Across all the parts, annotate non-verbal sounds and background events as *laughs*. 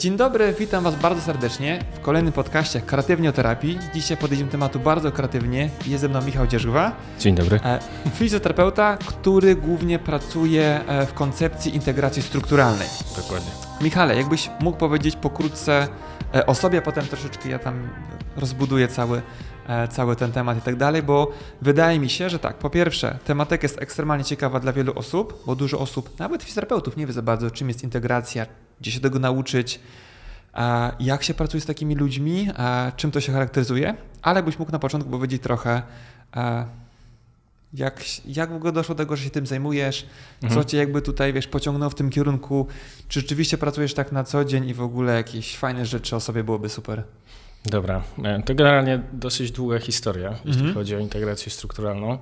Dzień dobry, witam Was bardzo serdecznie w kolejnym podcaście Kreatywnie o terapii. Dzisiaj podejdziemy tematu bardzo kreatywnie. Jest ze mną Michał Dzierżwa. Dzień dobry. E, fizjoterapeuta, który głównie pracuje e, w koncepcji integracji strukturalnej. Dokładnie. Michale, jakbyś mógł powiedzieć pokrótce e, o sobie, potem troszeczkę ja tam rozbuduję cały, cały ten temat i tak dalej, bo wydaje mi się, że tak, po pierwsze, tematyka jest ekstremalnie ciekawa dla wielu osób, bo dużo osób, nawet fizjoterapeutów, nie wie za bardzo, czym jest integracja, gdzie się tego nauczyć, jak się pracuje z takimi ludźmi, czym to się charakteryzuje, ale byś mógł na początku powiedzieć trochę, jak, jak w ogóle doszło do tego, że się tym zajmujesz, mhm. co cię jakby tutaj, wiesz, pociągnął w tym kierunku, czy rzeczywiście pracujesz tak na co dzień i w ogóle jakieś fajne rzeczy o sobie byłoby super. Dobra, e, to generalnie dosyć długa historia, jeśli mhm. chodzi o integrację strukturalną,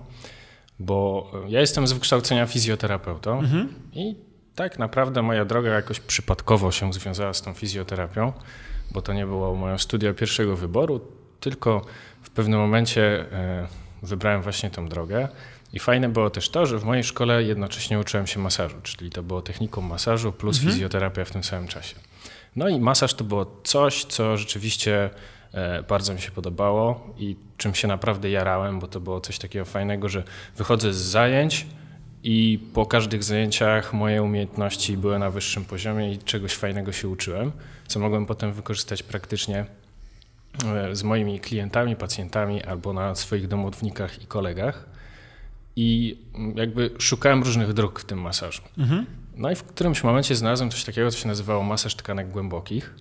bo ja jestem z wykształcenia fizjoterapeutą mhm. i tak naprawdę moja droga jakoś przypadkowo się związała z tą fizjoterapią, bo to nie było moje studia pierwszego wyboru, tylko w pewnym momencie e, wybrałem właśnie tą drogę. I fajne było też to, że w mojej szkole jednocześnie uczyłem się masażu, czyli to było technikum masażu plus mhm. fizjoterapia w tym samym czasie. No i masaż to było coś, co rzeczywiście e, bardzo mi się podobało i czym się naprawdę jarałem, bo to było coś takiego fajnego, że wychodzę z zajęć, i po każdych zajęciach moje umiejętności były na wyższym poziomie i czegoś fajnego się uczyłem, co mogłem potem wykorzystać praktycznie z moimi klientami, pacjentami albo na swoich domownikach i kolegach. I jakby szukałem różnych dróg w tym masażu. Mhm. No i w którymś momencie znalazłem coś takiego, co się nazywało masaż tkanek głębokich.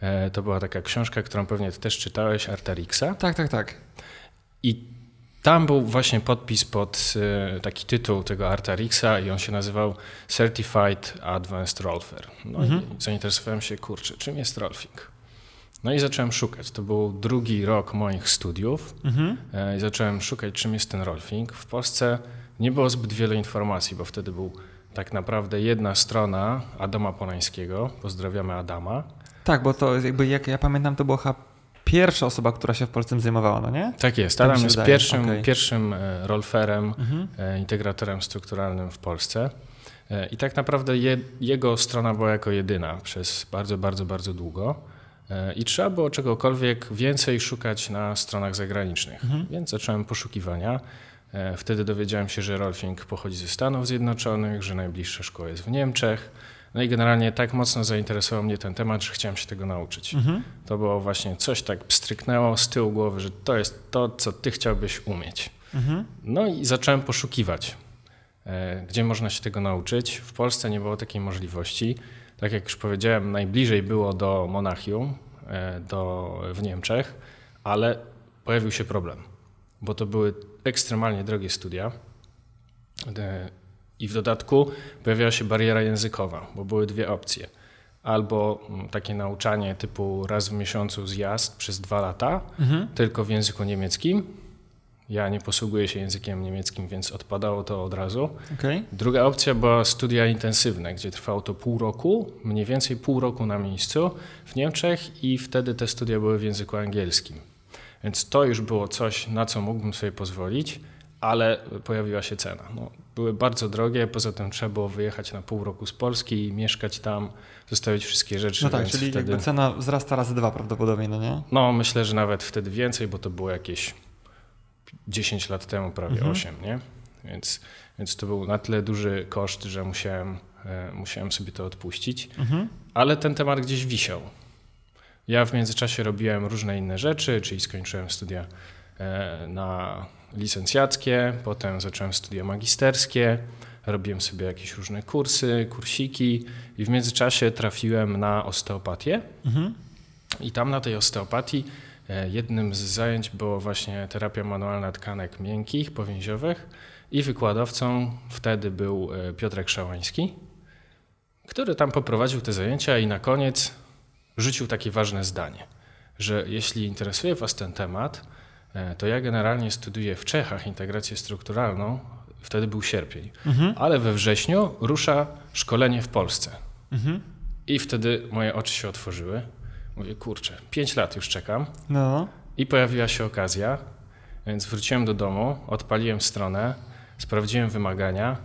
E, to była taka książka, którą pewnie ty też czytałeś, Arterixa. Tak, tak, tak. I tam był właśnie podpis pod e, taki tytuł tego Artarixa i on się nazywał Certified Advanced Rolfer. No mhm. i zainteresowałem się, kurczę, czym jest rolfing? No i zacząłem szukać. To był drugi rok moich studiów mhm. E, i zacząłem szukać, czym jest ten rolfing. W Polsce nie było zbyt wiele informacji, bo wtedy był tak naprawdę jedna strona Adama Polańskiego. Pozdrawiamy Adama. Tak, bo to jakby jak ja pamiętam, to było pierwsza osoba, która się w Polsce tym zajmowała, no nie? Tak jest. Adam jest pierwszym, okay. pierwszym e, rolferem, mhm. E, integratorem strukturalnym w Polsce. I tak naprawdę je, jego strona była jako jedyna przez bardzo, bardzo, bardzo długo. I trzeba było czegokolwiek więcej szukać na stronach zagranicznych. Mhm. Więc zacząłem poszukiwania. Wtedy dowiedziałem się, że rolfing pochodzi ze Stanów Zjednoczonych, że najbliższa szkoła jest w Niemczech. No i generalnie tak mocno zainteresował mnie ten temat, że chciałem się tego nauczyć. Mhm. To było właśnie coś tak pstryknęło z tyłu głowy, że to jest to, co ty chciałbyś umieć. Mhm. No i zacząłem poszukiwać, e, gdzie można się tego nauczyć. W Polsce nie było takiej możliwości. Tak jak już powiedziałem, najbliżej było do Monachium, e, do, w Niemczech, ale pojawił się problem, bo to były ekstremalnie drogie studia. E, i w dodatku pojawiała się bariera językowa, bo były dwie opcje. Albo mm, takie nauczanie typu raz w miesiącu zjazd przez dwa lata, mhm. tylko w języku niemieckim. Ja nie posługuję się językiem niemieckim, więc odpadało to od razu. Okay. Druga opcja była studia intensywne, gdzie trwało to pół roku, mniej więcej pół roku na miejscu w Niemczech i wtedy te studia były w języku angielskim. Więc to już było coś, na co mógłbym sobie pozwolić ale pojawiła się cena. No, były bardzo drogie, poza tym trzeba było wyjechać na pół roku z Polski i mieszkać tam, zostawić wszystkie rzeczy. No tak, czyli wtedy... jakby cena wzrasta razy dwa prawdopodobnie, no nie? No myślę, że nawet wtedy więcej, bo to było jakieś 10 lat temu, prawie mhm. 8, nie? Więc, więc to był na tyle duży koszt, że musiałem, e, musiałem sobie to odpuścić. Mhm. Ale ten temat gdzieś wisiał. Ja w międzyczasie robiłem różne inne rzeczy, czyli skończyłem studia e, na licencjackie, potem zacząłem studia magisterskie, robiłem sobie jakieś różne kursy, kursiki i w międzyczasie trafiłem na osteopatię. Mhm. I tam na tej osteopatii jednym z zajęć było właśnie terapia manualna tkanek miękkich, powięziowych i wykładowcą wtedy był e, Piotrek Szałański, który tam poprowadził te zajęcia i na koniec rzucił takie ważne zdanie, że jeśli interesuje Was ten temat, E, to ja generalnie studiuję w Czechach integrację strukturalną, wtedy był sierpień, mhm. ale we wrześniu rusza szkolenie w Polsce. Mhm. I wtedy moje oczy się otworzyły. Mówię, kurczę, pięć lat już czekam. No. I pojawiła się okazja, więc wróciłem do domu, odpaliłem stronę, sprawdziłem wymagania.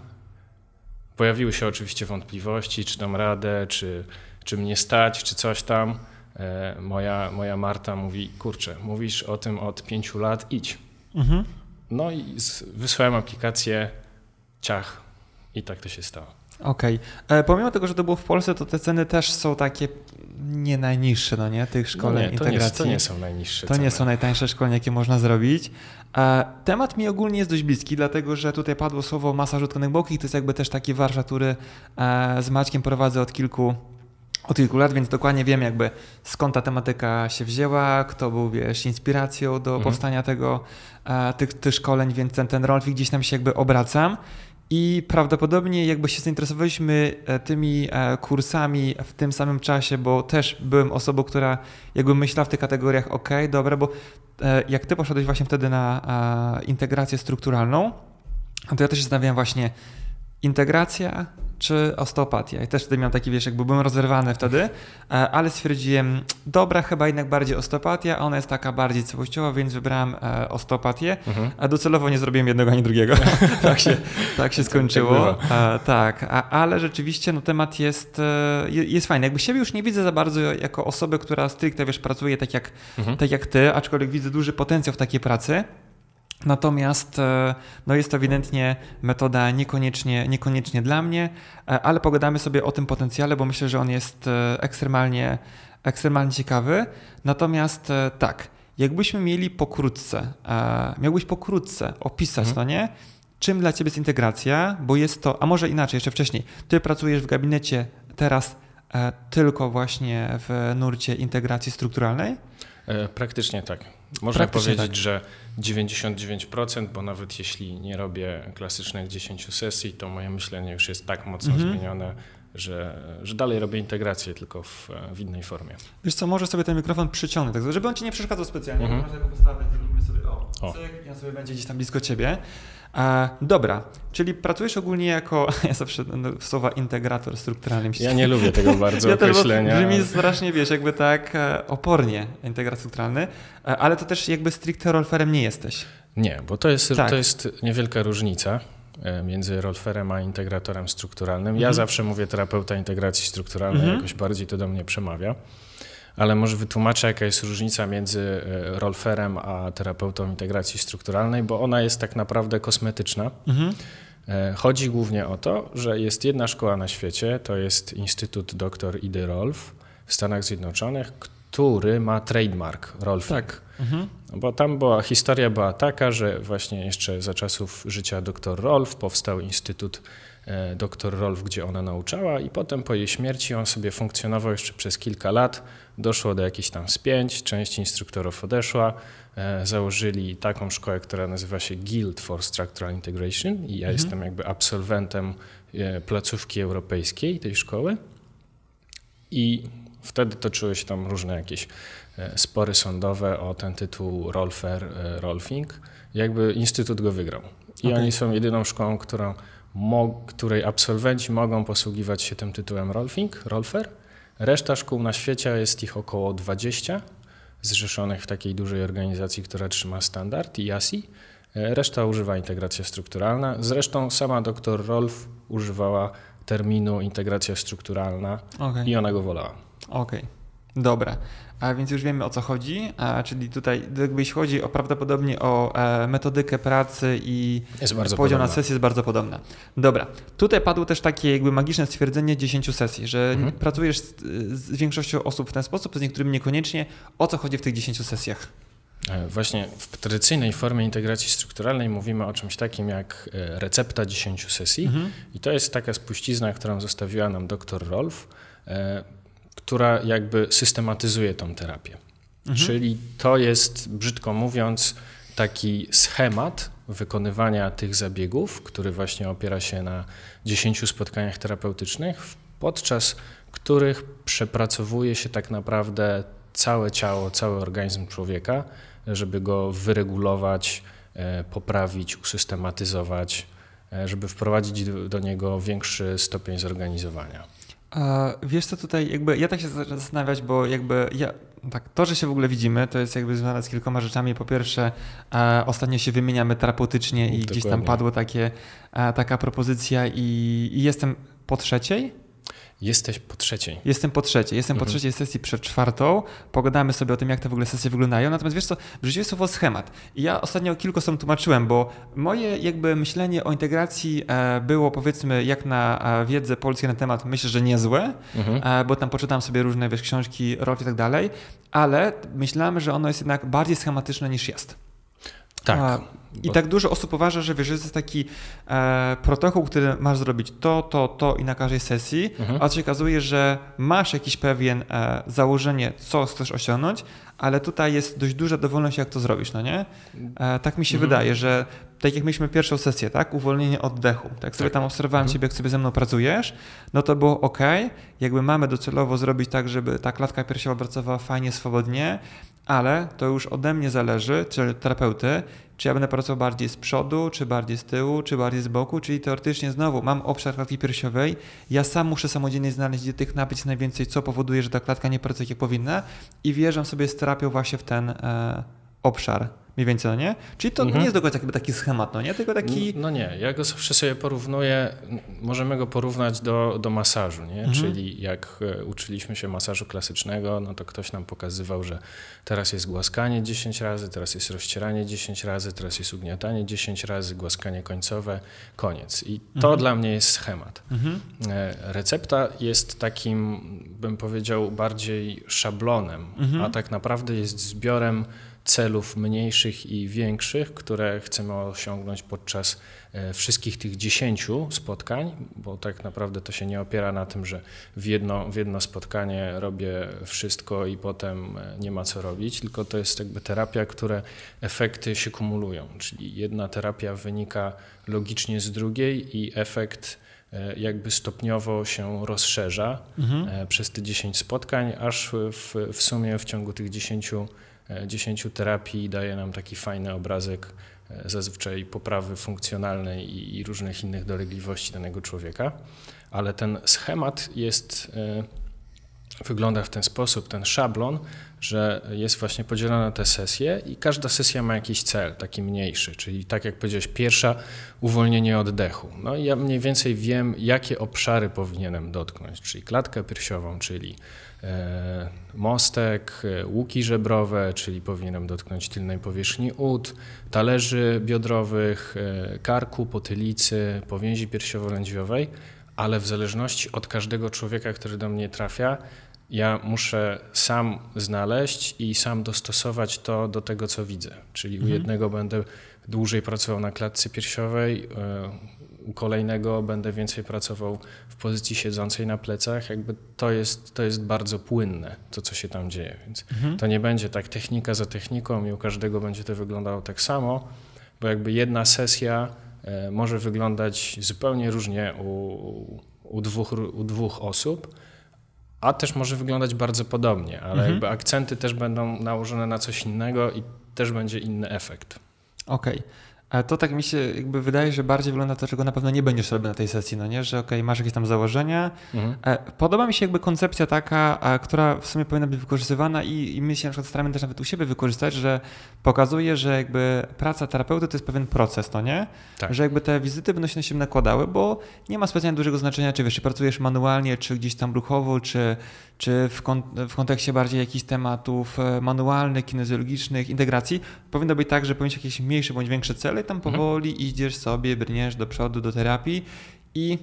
Pojawiły się oczywiście wątpliwości, czy dam radę, czy, czy mnie stać, czy coś tam. E, moja, moja Marta mówi, kurczę, mówisz o tym od pięciu lat, idź. Mhm. No i wysłałem aplikację, ciach i tak to się stało. Okej. Okay. E, pomimo tego, że to było w Polsce, to te ceny też są takie nie najniższe, no nie, tych szkoleń no nie, to integracji. Nie, to nie są najniższe To ceny. nie są najtańsze szkolenia, jakie można zrobić. E, temat mi ogólnie jest dość bliski, dlatego że tutaj padło słowo masaż utkanych boki, to jest jakby też taki warsztat, który e, z Maćkiem prowadzę od kilku od kilku lat, więc dokładnie wiem jakby skąd ta tematyka się wzięła, kto był, wiesz, inspiracją do mhm. powstania tego, e, tych, tych szkoleń, więc ten, ten rolfik gdzieś tam się jakby obracam. I prawdopodobnie jakby się zainteresowaliśmy e, tymi e, kursami w tym samym czasie, bo też byłem osobą, która jakby myślała w tych kategoriach, ok, dobra, bo e, jak ty poszedłeś właśnie wtedy na integrację strukturalną, to ja też się zastanawiałem właśnie, integracja czy osteopatia. I też wtedy miałem taki, wiesz, jakby byłem rozerwany wtedy, e, ale stwierdziłem, dobra, chyba jednak bardziej osteopatia, ona jest taka bardziej całościowa, więc wybrałem e, osteopatię, mhm. a docelowo nie zrobiłem jednego ani drugiego. *laughs* tak, się, tak się skończyło. Tak, tak a, ale rzeczywiście no, temat jest, e, jest fajny. Jakby siebie już nie widzę za bardzo jako osobę, która stricte, wiesz, pracuje tak jak, mhm. tak jak ty, aczkolwiek widzę duży potencjał w takiej pracy. Natomiast e, no jest to ewidentnie metoda niekoniecznie, niekoniecznie dla mnie, e, ale pogadamy sobie o tym potencjale, bo myślę, że on jest e, ekstremalnie, ekstremalnie ciekawy. Natomiast tak, jakbyśmy mieli pokrótce, miałbyś pokrótce opisać, mhm. no nie? Czym dla Ciebie jest integracja, bo jest to, a może inaczej, jeszcze wcześniej, Ty pracujesz w gabinecie teraz tylko właśnie w nurcie integracji strukturalnej? Praktycznie tak. Można Praktycznie powiedzieć, tak. że 99%, bo nawet jeśli nie robię klasycznych 10 sesji, to moje myślenie już jest tak mocno mhm. zmienione, że, że dalej robię integrację, tylko w, w innej formie. Wiesz co, może sobie ten mikrofon przyciągnę, tak, żeby on ci nie przeszkadzał specjalnie. Mhm. Można go postawić, zrobimy sobie o, o. cyk, i on sobie będzie gdzieś tam blisko ciebie. E, dobra, czyli pracujesz ogólnie jako, *laughs* ja zawsze no, słowa integrator strukturalny. Ja nie lubię tego *laughs* bardzo ja określenia. Brzmi strasznie, wiesz, jakby tak e, opornie integrator strukturalny, e, ale to też jakby stricte rolferem nie jesteś. Nie, bo to jest, tak. to jest niewielka różnica e, między rolferem a integratorem strukturalnym. Ja mhm. zawsze mówię terapeuta integracji strukturalnej, mhm. jakoś bardziej to do mnie przemawia ale może wytłumaczę, jaka jest różnica między e, rolferem a terapeutą integracji strukturalnej, bo ona jest tak naprawdę kosmetyczna. Mhm. E, chodzi głównie o to, że jest jedna szkoła na świecie, to jest Instytut Dr. Idy Rolf w Stanach Zjednoczonych, który ma trademark Rolfing. Tak. Mhm. Bo tam była, historia była taka, że właśnie jeszcze za czasów życia dr Rolf powstał Instytut e, dr Rolf, gdzie ona nauczała i potem po jej śmierci on sobie funkcjonował jeszcze przez kilka lat doszło do jakichś tam spięć, część instruktorów odeszła, e, założyli taką szkołę, która nazywa się Guild for Structural Integration i ja mhm. jestem jakby absolwentem e, placówki europejskiej tej szkoły i wtedy toczyły się tam różne jakieś e, spory sądowe o ten tytuł Rolfer, Rolfing. Jakby Instytut go wygrał. I okay. oni są jedyną szkołą, którą, której absolwenci mogą posługiwać się tym tytułem Rolfing, Rolfer Reszta szkół na świecie jest ich około 20, zrzeszonych w takiej dużej organizacji, która trzyma standard, IASI. Reszta używa integracja strukturalna. Zresztą sama dr Rolf używała terminu integracja strukturalna okay. i ona go wolała. Okej, okay. Dobra. A więc już wiemy o co chodzi, a, czyli tutaj jeśli chodzi o prawdopodobnie o e, metodykę pracy i podział podobna. na sesję jest bardzo podobna. Dobra, tutaj padło też takie jakby magiczne stwierdzenie 10 sesji, że mhm. pracujesz z, z, większością osób w ten sposób, z niektórymi niekoniecznie. O co chodzi w tych 10 sesjach? E, właśnie w tradycyjnej formie integracji strukturalnej mówimy o czymś takim jak e, recepta 10 sesji mhm. i to jest taka spuścizna, którą zostawiła nam dr Rolf e, która jakby systematyzuje tą terapię. Mhm. Czyli to jest, brzydko mówiąc, taki schemat wykonywania tych zabiegów, który właśnie opiera się na 10 spotkaniach terapeutycznych, podczas których przepracowuje się tak naprawdę całe ciało, cały organizm człowieka, żeby go wyregulować, e, poprawić, usystematyzować, e, żeby wprowadzić do niego większy stopień zorganizowania. Wiesz co tutaj, jakby ja tak się zastanawiać, bo jakby ja, tak, to, że się w ogóle widzimy, to jest jakby związane z kilkoma rzeczami. Po pierwsze, e, ostatnio się wymieniamy terapeutycznie i Dokładnie. gdzieś tam padło takie, e, taka propozycja i, i, jestem po trzeciej. Jesteś po trzeciej. Jestem po trzeciej. Jestem mhm. po trzeciej sesji przed czwartą. Pogadamy sobie o tym, jak te w ogóle sesje wyglądają. Natomiast wiesz co, w życiu jest słowo schemat. I ja ostatnio kilku osobom tłumaczyłem, bo moje jakby myślenie o integracji e, było powiedzmy jak na e, wiedzę polską na temat, myślę, że niezłe, mhm. E, bo tam poczytałem sobie różne wiesz, książki, rok i tak dalej, ale myślałem, że ono jest jednak bardziej schematyczne niż jest. Tak. A, I tak dużo osób uważa, że wiesz, że jest taki e, protokół, który masz zrobić to, to, to i na każdej sesji, mhm. a się okazuje, że masz jakiś pewien e, założenie, co chcesz osiągnąć, ale tutaj jest dość duża dowolność, jak to zrobisz, no nie? E, tak mi się mhm. wydaje, że tak jak mieliśmy pierwszą sesję, tak? Uwolnienie oddechu. Tak jak sobie tak. tam obserwowałem mhm. ciebie, jak sobie ze mną pracujesz, no to było ok, jakby mamy docelowo zrobić tak, żeby ta klatka piersiowa pracowała fajnie, swobodnie, ale to już ode mnie zależy, czyli terapeuty, czy ja będę pracował bardziej z przodu, czy bardziej z tyłu, czy bardziej z boku, czyli teoretycznie znowu mam obszar klatki piersiowej, ja sam muszę samodzielnie znaleźć, gdzie tych napięć najwięcej, co powoduje, że ta klatka nie pracuje jak powinna i wjeżdżam sobie z terapią właśnie w ten e, obszar mniej więcej, no nie? Czyli to mhm. nie jest do końca taki schemat, no nie? Tylko taki... No nie, ja go zawsze sobie porównuję, możemy go porównać do, do masażu, nie? Mhm. Czyli jak e, uczyliśmy się masażu klasycznego, no to ktoś nam pokazywał, że teraz jest głaskanie 10 razy, teraz jest rozcieranie 10 razy, teraz jest ugniatanie 10 razy, głaskanie końcowe, koniec. I to mhm. dla mnie jest schemat. Mhm. E, recepta jest takim, bym powiedział, bardziej szablonem, mhm. a tak naprawdę jest zbiorem celów mniejszych i większych, które chcemy osiągnąć podczas e, wszystkich tych dziesięciu spotkań, bo tak naprawdę to się nie opiera na tym, że w jedno, w jedno spotkanie robię wszystko i potem e, nie ma co robić, tylko to jest jakby terapia, które efekty się kumulują, czyli jedna terapia wynika logicznie z drugiej i efekt e, jakby stopniowo się rozszerza mhm. przez te 10 spotkań, aż w, w sumie w ciągu tych 10 10 terapii daje nam taki fajny obrazek e, zazwyczaj poprawy funkcjonalnej i, różnych innych dolegliwości danego człowieka, ale ten schemat jest, e, wygląda w ten sposób, ten szablon, że jest właśnie podzielona na te sesje i każda sesja ma jakiś cel, taki mniejszy, czyli tak jak powiedziałeś, pierwsza uwolnienie oddechu. No i ja mniej więcej wiem, jakie obszary powinienem dotknąć, czyli klatkę piersiową, czyli E, mostek, e, łuki żebrowe, czyli powinienem dotknąć tylnej powierzchni ud, talerzy biodrowych, e, karku, potylicy, powięzi piersiowo-lędźwiowej, ale w zależności od każdego człowieka, który do mnie trafia, ja muszę sam znaleźć i sam dostosować to do tego, co widzę. Czyli mhm. u jednego będę dłużej pracował na klatce piersiowej, u kolejnego będę więcej pracował w pozycji siedzącej na plecach. Jakby to jest, to jest bardzo płynne, to co się tam dzieje. Więc mhm. to nie będzie tak technika za techniką i u każdego będzie to wyglądało tak samo, bo jakby jedna sesja e, może wyglądać zupełnie różnie u, u, dwóch, u dwóch osób, a też może wyglądać bardzo podobnie, ale mhm. jakby akcenty też będą nałożone na coś innego i też będzie inny efekt. Okej. Okay. Ale to tak mi się jakby wydaje, że bardziej wygląda to, czego na pewno nie będziesz robił na tej sesji, no nie? Że okej, okay, masz jakieś tam założenia. Mhm. E, podoba mi się jakby koncepcja taka, która w sumie powinna być wykorzystywana i, i my się na przykład staramy też nawet u siebie wykorzystać, że pokazuje, że jakby praca terapeuty to jest pewien proces, no nie? Tak. Że jakby te wizyty będą się na siebie nakładały, bo nie ma specjalnie dużego znaczenia, czy wiesz, czy pracujesz manualnie, czy gdzieś tam ruchowo, czy, czy w, kon w kontekście bardziej jakichś tematów e, manualnych, kinezjologicznych, integracji. Powinno być tak, że powinien jakieś mniejsze bądź większe cele, tam mhm. powoli mhm. idziesz sobie, brniesz do przodu, do terapii i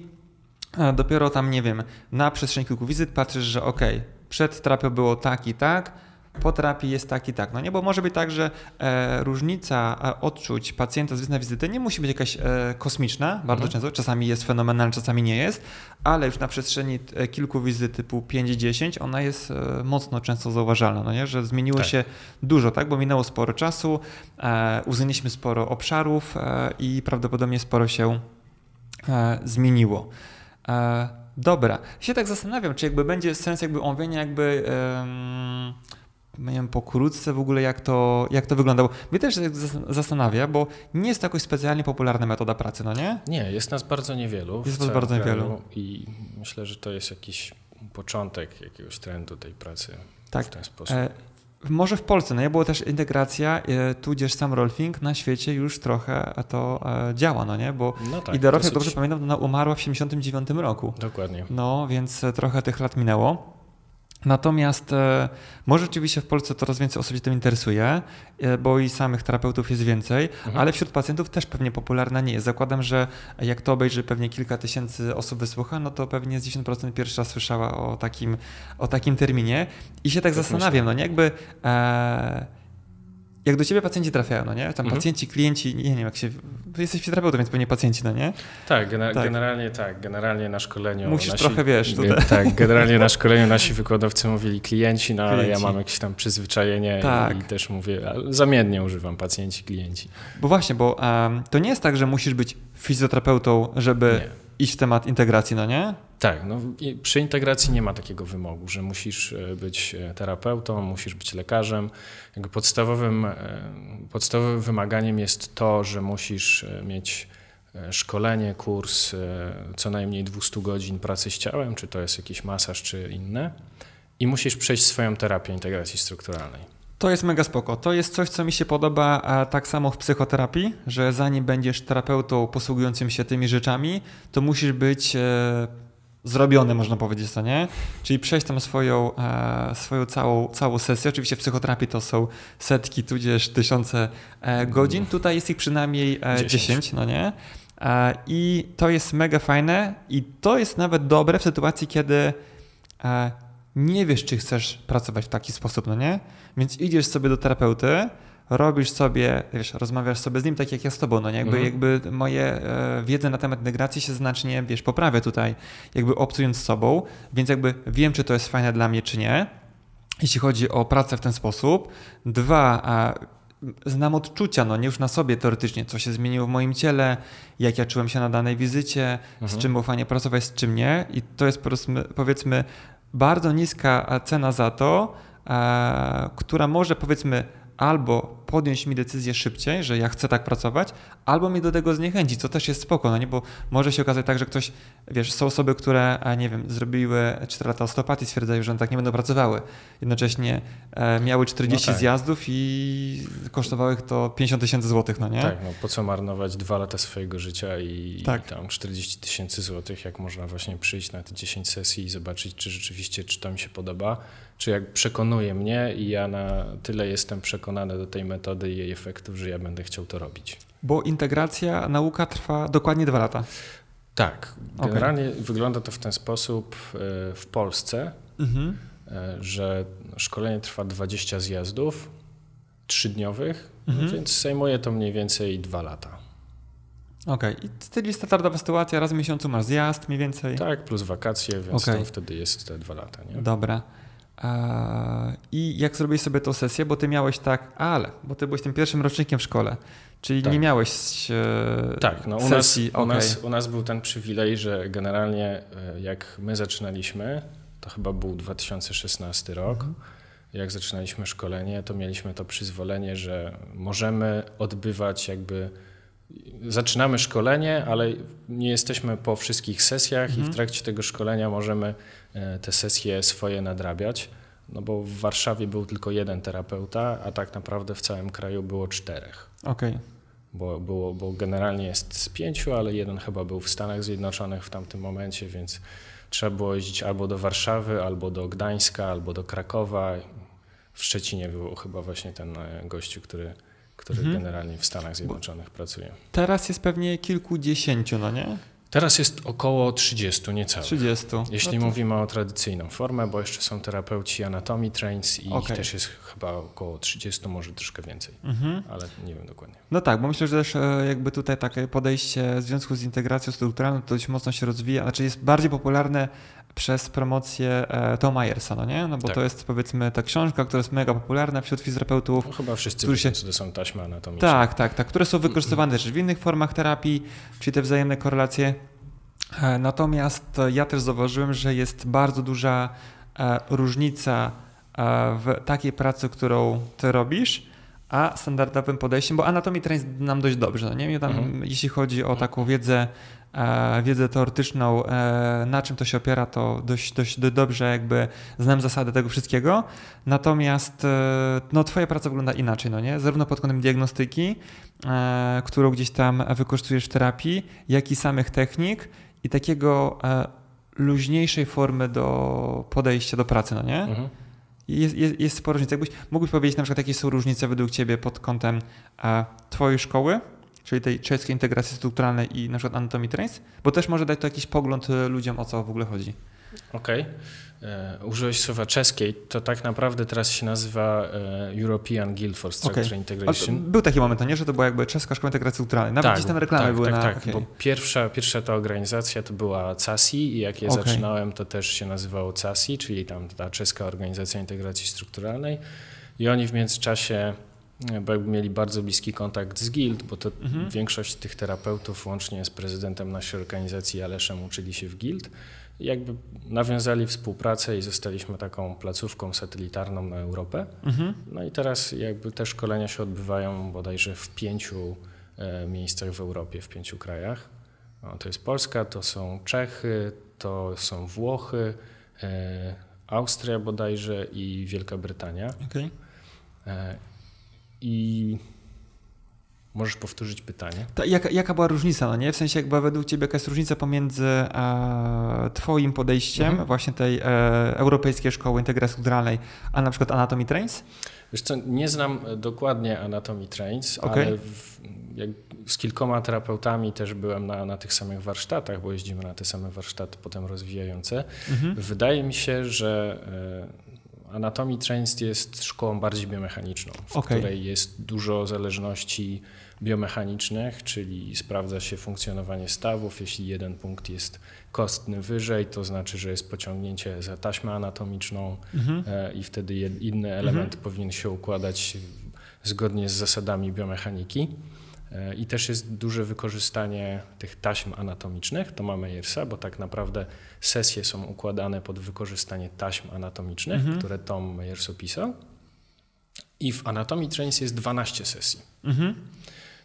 e, dopiero tam, nie wiem, na przestrzeni kilku wizyt patrzysz, że ok, przed terapią było tak i tak, po terapii jest tak i tak. No nie, bo może być tak, że e, różnica e, odczuć pacjenta z wizyty na wizytę nie musi być jakaś e, kosmiczna, bardzo mhm. często, czasami jest fenomenalna, czasami nie jest, ale już na przestrzeni e, kilku wizyt typu 5-10 ona jest e, mocno często zauważalna, no nie, że zmieniło tak. się dużo, tak, bo minęło sporo czasu, e, uwzględniliśmy sporo obszarów e, i prawdopodobnie sporo się zmieniło. Dobra, się tak zastanawiam, czy jakby będzie sens jakby omówienia jakby nie wiem, pokrótce w ogóle jak to, jak to wygląda. Bo mnie też zastanawia, bo nie jest to jakoś specjalnie popularna metoda pracy, no nie? Nie, jest nas bardzo niewielu. Jest nas bardzo niewielu. I myślę, że to jest jakiś początek jakiegoś trendu tej pracy tak. w ten sposób. E, może w Polsce, no nie było też integracja, e, tudzież sam Rolfing na świecie już trochę to e, działa, no nie? Bo no tak, Rolf, jak dobrze pamiętam, ona umarła w 79 roku. Dokładnie. No, więc trochę tych lat minęło. Natomiast e, może rzeczywiście w Polsce coraz więcej osób się tym interesuje, e, bo i samych terapeutów jest więcej, mhm. ale wśród pacjentów też pewnie popularna nie jest. Zakładam, że jak to obejrzy pewnie kilka tysięcy osób wysłucha, no to pewnie z 10% pierwszy raz słyszała o takim, o takim terminie i się tak, tak zastanawiam, myślę. no nie jakby... E, jak do ciebie pacjenci trafiają, no nie? Tam mhm. pacjenci, klienci, nie, nie wiem, jak się. Jesteś fizjoterapeutą, więc pewnie pacjenci, no nie? Tak, gener tak, generalnie tak. Generalnie na szkoleniu. Musisz nasi, trochę wiesz tutaj. Tak, generalnie na *laughs* szkoleniu nasi wykładowcy mówili klienci, no klienci. ale ja mam jakieś tam przyzwyczajenie tak. i też mówię, zamiennie używam pacjenci, klienci. Bo właśnie, bo um, to nie jest tak, że musisz być fizjoterapeutą, żeby. Nie iść w temat integracji, no nie? Tak, no, przy integracji nie ma takiego wymogu, że musisz e, być e, terapeutą, musisz być lekarzem. Jakby podstawowym, e, podstawowym wymaganiem jest to, że musisz mieć szkolenie, kurs co najmniej 200 godzin pracy z ciałem, czy to jest jakiś masaż, czy inne. I musisz przejść swoją terapię integracji strukturalnej. To jest mega spoko. To jest coś, co mi się podoba tak samo w psychoterapii, że zanim będziesz terapeutą posługującym się tymi rzeczami, to musisz być e, zrobiony, można powiedzieć, to nie? Czyli przejść tam swoją, e, swoją całą, całą sesję. Oczywiście w psychoterapii to są setki, tudzież tysiące e, godzin. Tutaj jest ich przynajmniej e, 10. 10, no nie? E, I to jest mega fajne i to jest nawet dobre w sytuacji, kiedy e, nie wiesz, czy chcesz pracować w taki sposób, no nie? Więc idziesz sobie do terapeuty, robisz sobie, wiesz, rozmawiasz sobie z nim tak jak ja z tobą, no nie? Jakby, mhm. jakby moje e, wiedze na temat integracji się znacznie, wiesz, poprawia tutaj, jakby obcując z sobą, więc jakby wiem, czy to jest fajne dla mnie, czy nie. Jeśli chodzi o pracę w ten sposób. Dwa, a znam odczucia, no nie już na sobie teoretycznie, co się zmieniło w moim ciele, jak ja czułem się na danej wizycie, mhm. z czym było fajnie pracować, z czym nie. I to jest powiedzmy bardzo niska cena za to, która może powiedzmy albo podjąć mi decyzję szybciej, że ja chcę tak pracować, albo mnie do tego zniechęcić, co też jest spoko, no nie? bo może się okazać tak, że ktoś, wiesz, są osoby, które, nie wiem, zrobiły 4 lata osteopatii, stwierdzają, że one tak nie będą pracowały. Jednocześnie e, miały 40 no tak. zjazdów i kosztowało ich to 50 tysięcy złotych, no nie? Tak, no po co marnować dwa lata swojego życia i, tak. tam 40 tysięcy złotych, jak można właśnie przyjść na te 10 sesji i zobaczyć, czy rzeczywiście, czy to mi się podoba, czy jak przekonuje mnie i ja na tyle jestem przekonany do tej metody i jej efektów, że ja będę chciał to robić. Bo integracja, nauka trwa dokładnie dwa lata. Tak. Generalnie okay. wygląda to w ten sposób e, w Polsce, mhm. E, że szkolenie trwa 20 zjazdów trzydniowych, mhm. więc zajmuje to mniej więcej dwa lata. Okej, okay. i czyli standardowa sytuacja, raz w miesiącu masz zjazd mniej więcej? Tak, plus wakacje, więc okay. to wtedy jest te dwa lata. Nie? Dobra. I jak zrobiłeś sobie tą sesję, bo ty miałeś tak, ale, bo ty byłeś tym pierwszym rocznikiem w szkole, czyli tak. nie miałeś e, Tak, no u, sesji. Nas, okay. u, nas, u nas był ten przywilej, że generalnie e, jak my zaczynaliśmy, to chyba był 2016 rok, mhm. jak zaczynaliśmy szkolenie, to mieliśmy to przyzwolenie, że możemy odbywać jakby zaczynamy szkolenie, ale nie jesteśmy po wszystkich sesjach mhm. i w mhm. trakcie tego szkolenia możemy te sesje swoje nadrabiać. No bo w Warszawie był tylko jeden terapeuta, a tak naprawdę w całym kraju było czterech. Okej. Okay. Bo, było, bo generalnie jest z pięciu, ale jeden chyba był w Stanach Zjednoczonych w tamtym momencie, więc trzeba było jeździć albo do Warszawy, albo do Gdańska, albo do Krakowa. W Szczecinie był chyba właśnie ten e, gościu, który który mhm. generalnie w Stanach Zjednoczonych Bo pracuje. Teraz jest pewnie kilkudziesięciu, no nie? Teraz jest około 30 niecałych. 30. Jeśli no to... mówimy o tradycyjną formę, bo jeszcze są terapeuci Anatomy Trains i okay. ich też jest chyba około 30, może troszkę więcej, mhm. ale nie wiem dokładnie. No tak, bo myślę, że też e, jakby tutaj takie podejście w związku z integracją strukturalną to dość mocno się rozwija, znaczy jest bardziej popularne przez promocję e, Toma Myersa, no nie? No bo tak. to jest powiedzmy ta książka, która jest mega popularna wśród fizjoterapeutów. No, chyba wszyscy wiedzą, się... co to są taśmy anatomiczne. Tak, tak, tak, które są wykorzystywane też w innych formach terapii, czyli te wzajemne korelacje. E, natomiast ja też zauważyłem, że jest bardzo duża e, różnica w takiej pracy, którą ty robisz, a standardowym podejściem, bo Anatomy Trains nam dość dobrze, no nie? Tam, mhm. Jeśli chodzi o taką wiedzę, wiedzę teoretyczną, e, na czym to się opiera, to dość, dość, dobrze jakby znam zasady tego wszystkiego, natomiast e, no, twoja praca wygląda inaczej, no nie? Zarówno pod kątem diagnostyki, e, którą gdzieś tam wykorzystujesz w terapii, jak i samych technik i takiego e, luźniejszej formy do podejścia do pracy, no nie? Mhm jest, jest, jest sporo różnic. Jakbyś mógłbyś powiedzieć na przykład, jakie są różnice według Ciebie pod kątem e, Twojej szkoły, czyli tej czeskiej integracji strukturalnej i na przykład Anatomy Trains, bo też może dać to jakiś pogląd e, ludziom, o co w ogóle chodzi. Okej. Okay. E, użyłeś słowa czeskiej, to tak naprawdę teraz się nazywa e, European Guild for Structure okay. Integration. Był taki moment, no nie, że to była jakby czeska szkoła integracji strukturalnej. Nawet tak, gdzieś tam reklamy tak, były tak, na... Tak, okay. bo pierwsza, pierwsza ta organizacja to była CASI i jak ja okay. zaczynałem, to też się nazywało CASI, czyli tam ta czeska organizacja integracji strukturalnej i oni w międzyczasie bo jakby mieli bardzo bliski kontakt z Guild, bo to mhm. większość tych terapeutów łącznie z prezydentem naszej organizacji Aleszem uczyli się w Guild jakby nawiązali współpracę i zostaliśmy taką placówką satelitarną na Europę. Mhm. No i teraz jakby te szkolenia się odbywają bodajże w pięciu e, miejscach w Europie, w pięciu krajach. No, to jest Polska, to są Czechy, to są Włochy, e, Austria bodajże i Wielka Brytania. Okay. E, I Możesz powtórzyć pytanie? To jaka, jaka była różnica, no nie? W sensie jakby według Ciebie jaka jest różnica pomiędzy e, Twoim podejściem mhm. właśnie tej e, Europejskiej Szkoły Integracji Kulturalnej, a na przykład Anatomy Trains? Wiesz co, nie znam dokładnie Anatomy Trains, okay. ale w, jak, z kilkoma terapeutami też byłem na, na tych samych warsztatach, bo jeździmy na te same warsztaty potem rozwijające. Mhm. Wydaje mi się, że e, Anatomy Trains jest szkołą bardziej biomechaniczną, w okay. której jest dużo zależności biomechanicznych, czyli sprawdza się funkcjonowanie stawów. Jeśli jeden punkt jest kostny wyżej, to znaczy, że jest pociągnięcie za taśmę anatomiczną mhm. E, i wtedy inny element mhm. powinien się układać zgodnie z zasadami biomechaniki. E, I też jest duże wykorzystanie tych taśm anatomicznych, to ma Meyersa, bo tak naprawdę sesje są układane pod wykorzystanie taśm anatomicznych, mhm. które Tom Meyers opisał. I w Anatomy Trains jest 12 sesji. Mhm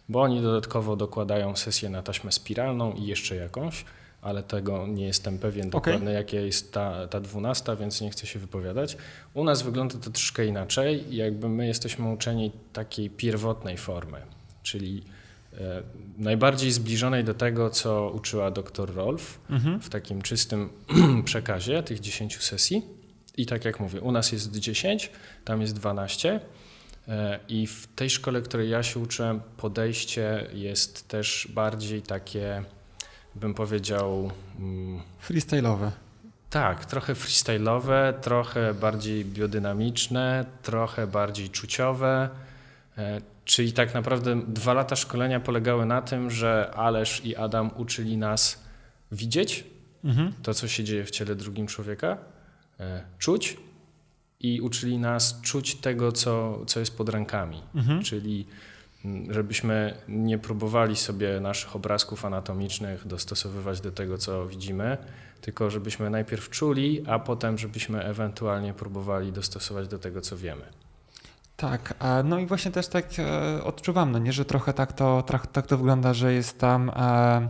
bo oni dodatkowo dokładają sesję na taśmę spiralną i jeszcze jakąś, ale tego nie jestem pewien dokładnie, okay. jaka jest ta, ta dwunasta, więc nie chcę się wypowiadać. U nas wygląda to troszkę inaczej, jakby my jesteśmy uczeni takiej pierwotnej formy, czyli najbardziej zbliżonej do tego, co uczyła dr Rolf mhm. w takim czystym *clears throat* przekazie tych 10 sesji. I tak jak mówię, u nas jest 10, tam jest 12. E, I w tej szkole, której ja się uczyłem, podejście jest też bardziej takie, bym powiedział. Mm, freestyle'owe. Tak, trochę freestyle'owe, trochę bardziej biodynamiczne, trochę bardziej czuciowe. Czyli tak naprawdę dwa lata szkolenia polegały na tym, że Alesz i Adam uczyli nas widzieć mhm. to, co się dzieje w ciele drugim człowieka, e, czuć i uczyli nas czuć tego, co, co jest pod rękami. Mhm. Czyli żebyśmy nie próbowali sobie naszych obrazków anatomicznych dostosowywać do tego, co widzimy, tylko żebyśmy najpierw czuli, a potem żebyśmy ewentualnie próbowali dostosować do tego, co wiemy. Tak, no i właśnie też tak e, odczuwam, no nie, że trochę tak to, tak, to wygląda, że jest tam e,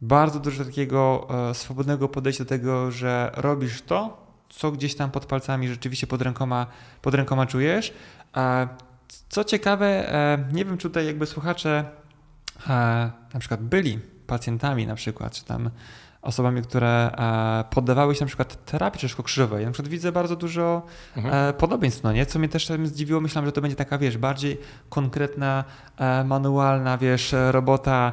bardzo dużo takiego e, swobodnego podejścia do tego, że robisz to, co gdzieś tam pod palcami rzeczywiście pod rękoma, pod rękoma czujesz. Co ciekawe, nie wiem, czy tutaj jakby słuchacze na przykład byli pacjentami na przykład, czy tam osobami, które e, poddawały się na przykład terapii czeszko-krzyżowej. Na przykład widzę bardzo dużo mhm. E, podobieństw, no nie? Co mnie też zdziwiło, myślałem, że to będzie taka, wiesz, bardziej konkretna, e, manualna, wiesz, robota,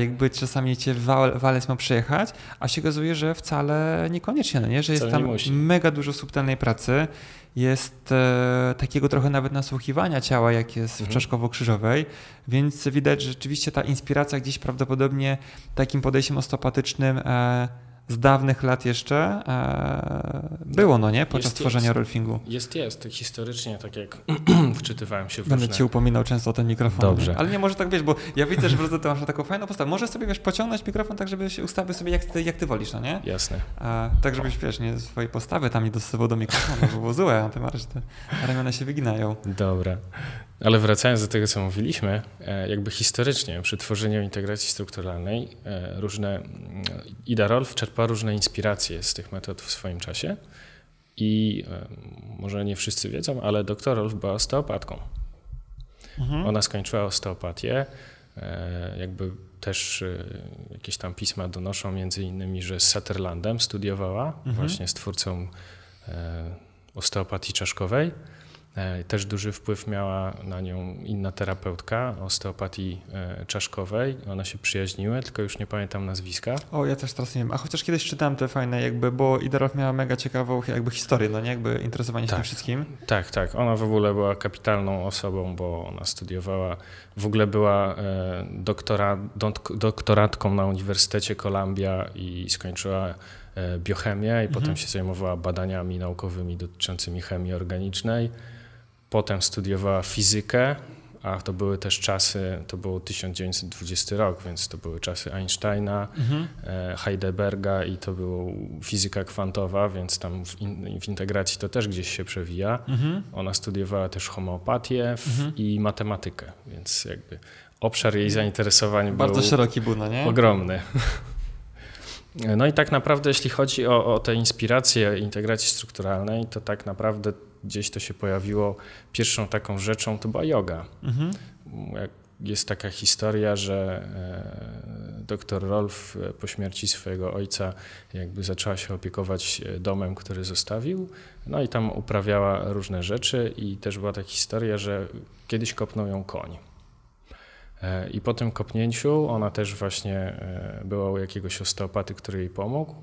jakby czasami cię walec ma przejechać, a się okazuje, że wcale niekoniecznie, no nie? Że jest tam mega dużo subtelnej pracy, jest e, takiego trochę nawet nasłuchiwania ciała, jak jest mhm. w czaszkowo-krzyżowej, więc widać, że rzeczywiście ta inspiracja gdzieś prawdopodobnie takim podejściem osteopatycznym e, z dawnych lat jeszcze e, było, no nie? Podczas jest, tworzenia jest. rolfingu. Jest, jest. Historycznie, tak jak *clears throat* wczytywałem się w Będę różne... cię upominał często o ten mikrofon. Dobrze. Ale nie może tak, wiesz, bo ja widzę, że prostu ty masz taką fajną postawę. Możesz sobie, wiesz, pociągnąć mikrofon tak, żeby ustawić sobie jak ty, jak ty wolisz, no nie? Jasne. A, tak, żebyś, wiesz, nie swojej postawy tam nie dostosował do mikrofonu, bo było złe, a ty masz, te ramiona się wyginają. Dobra. Ale wracając do tego, co mówiliśmy, e, jakby historycznie przy tworzeniu integracji strukturalnej e, różne, mm, Ida Rolf czerpała różne inspiracje z tych metod w swoim czasie i e, może nie wszyscy wiedzą, ale doktor Rolf była osteopatką. Mhm. Ona skończyła osteopatię, jakby też jakieś tam pisma donoszą między innymi, że z Sutherlandem studiowała, mhm. właśnie z twórcą osteopatii czaszkowej. E, też duży wpływ miała na nią inna terapeutka osteopatii e, czaszkowej. One się przyjaźniły, tylko już nie pamiętam nazwiska. O, ja też teraz nie wiem. A chociaż kiedyś czytałem te fajne jakby, bo Idarow miała mega ciekawą jakby historię, no nie? Jakby interesowanie się tak. tym wszystkim. Tak, tak. Ona w ogóle była kapitalną osobą, bo ona studiowała, w ogóle była e, doktora, doktoratką na Uniwersytecie Columbia i skończyła biochemię i mhm. potem się zajmowała badaniami naukowymi dotyczącymi chemii organicznej Potem studiowała fizykę, a to były też czasy, to był 1920 rok, więc to były czasy Einsteina, mhm. E, Heidelberga i to była fizyka kwantowa, więc tam w, in, w integracji to też gdzieś się przewija. Mhm. Ona studiowała też homeopatię mhm. i matematykę, więc jakby obszar jej zainteresowań Bardzo był szeroki był, no nie? ogromny. No i tak naprawdę, jeśli chodzi o, o te inspiracje integracji strukturalnej, to tak naprawdę gdzieś to się pojawiło, pierwszą taką rzeczą to była yoga. Mhm. Jest taka historia, że e, dr Rolf e, po śmierci swojego ojca jakby zaczęła się opiekować e, domem, który zostawił, no i tam uprawiała różne rzeczy i też była taka historia, że kiedyś kopnął ją koń. I po tym kopnięciu ona też właśnie była u jakiegoś osteopaty, który jej pomógł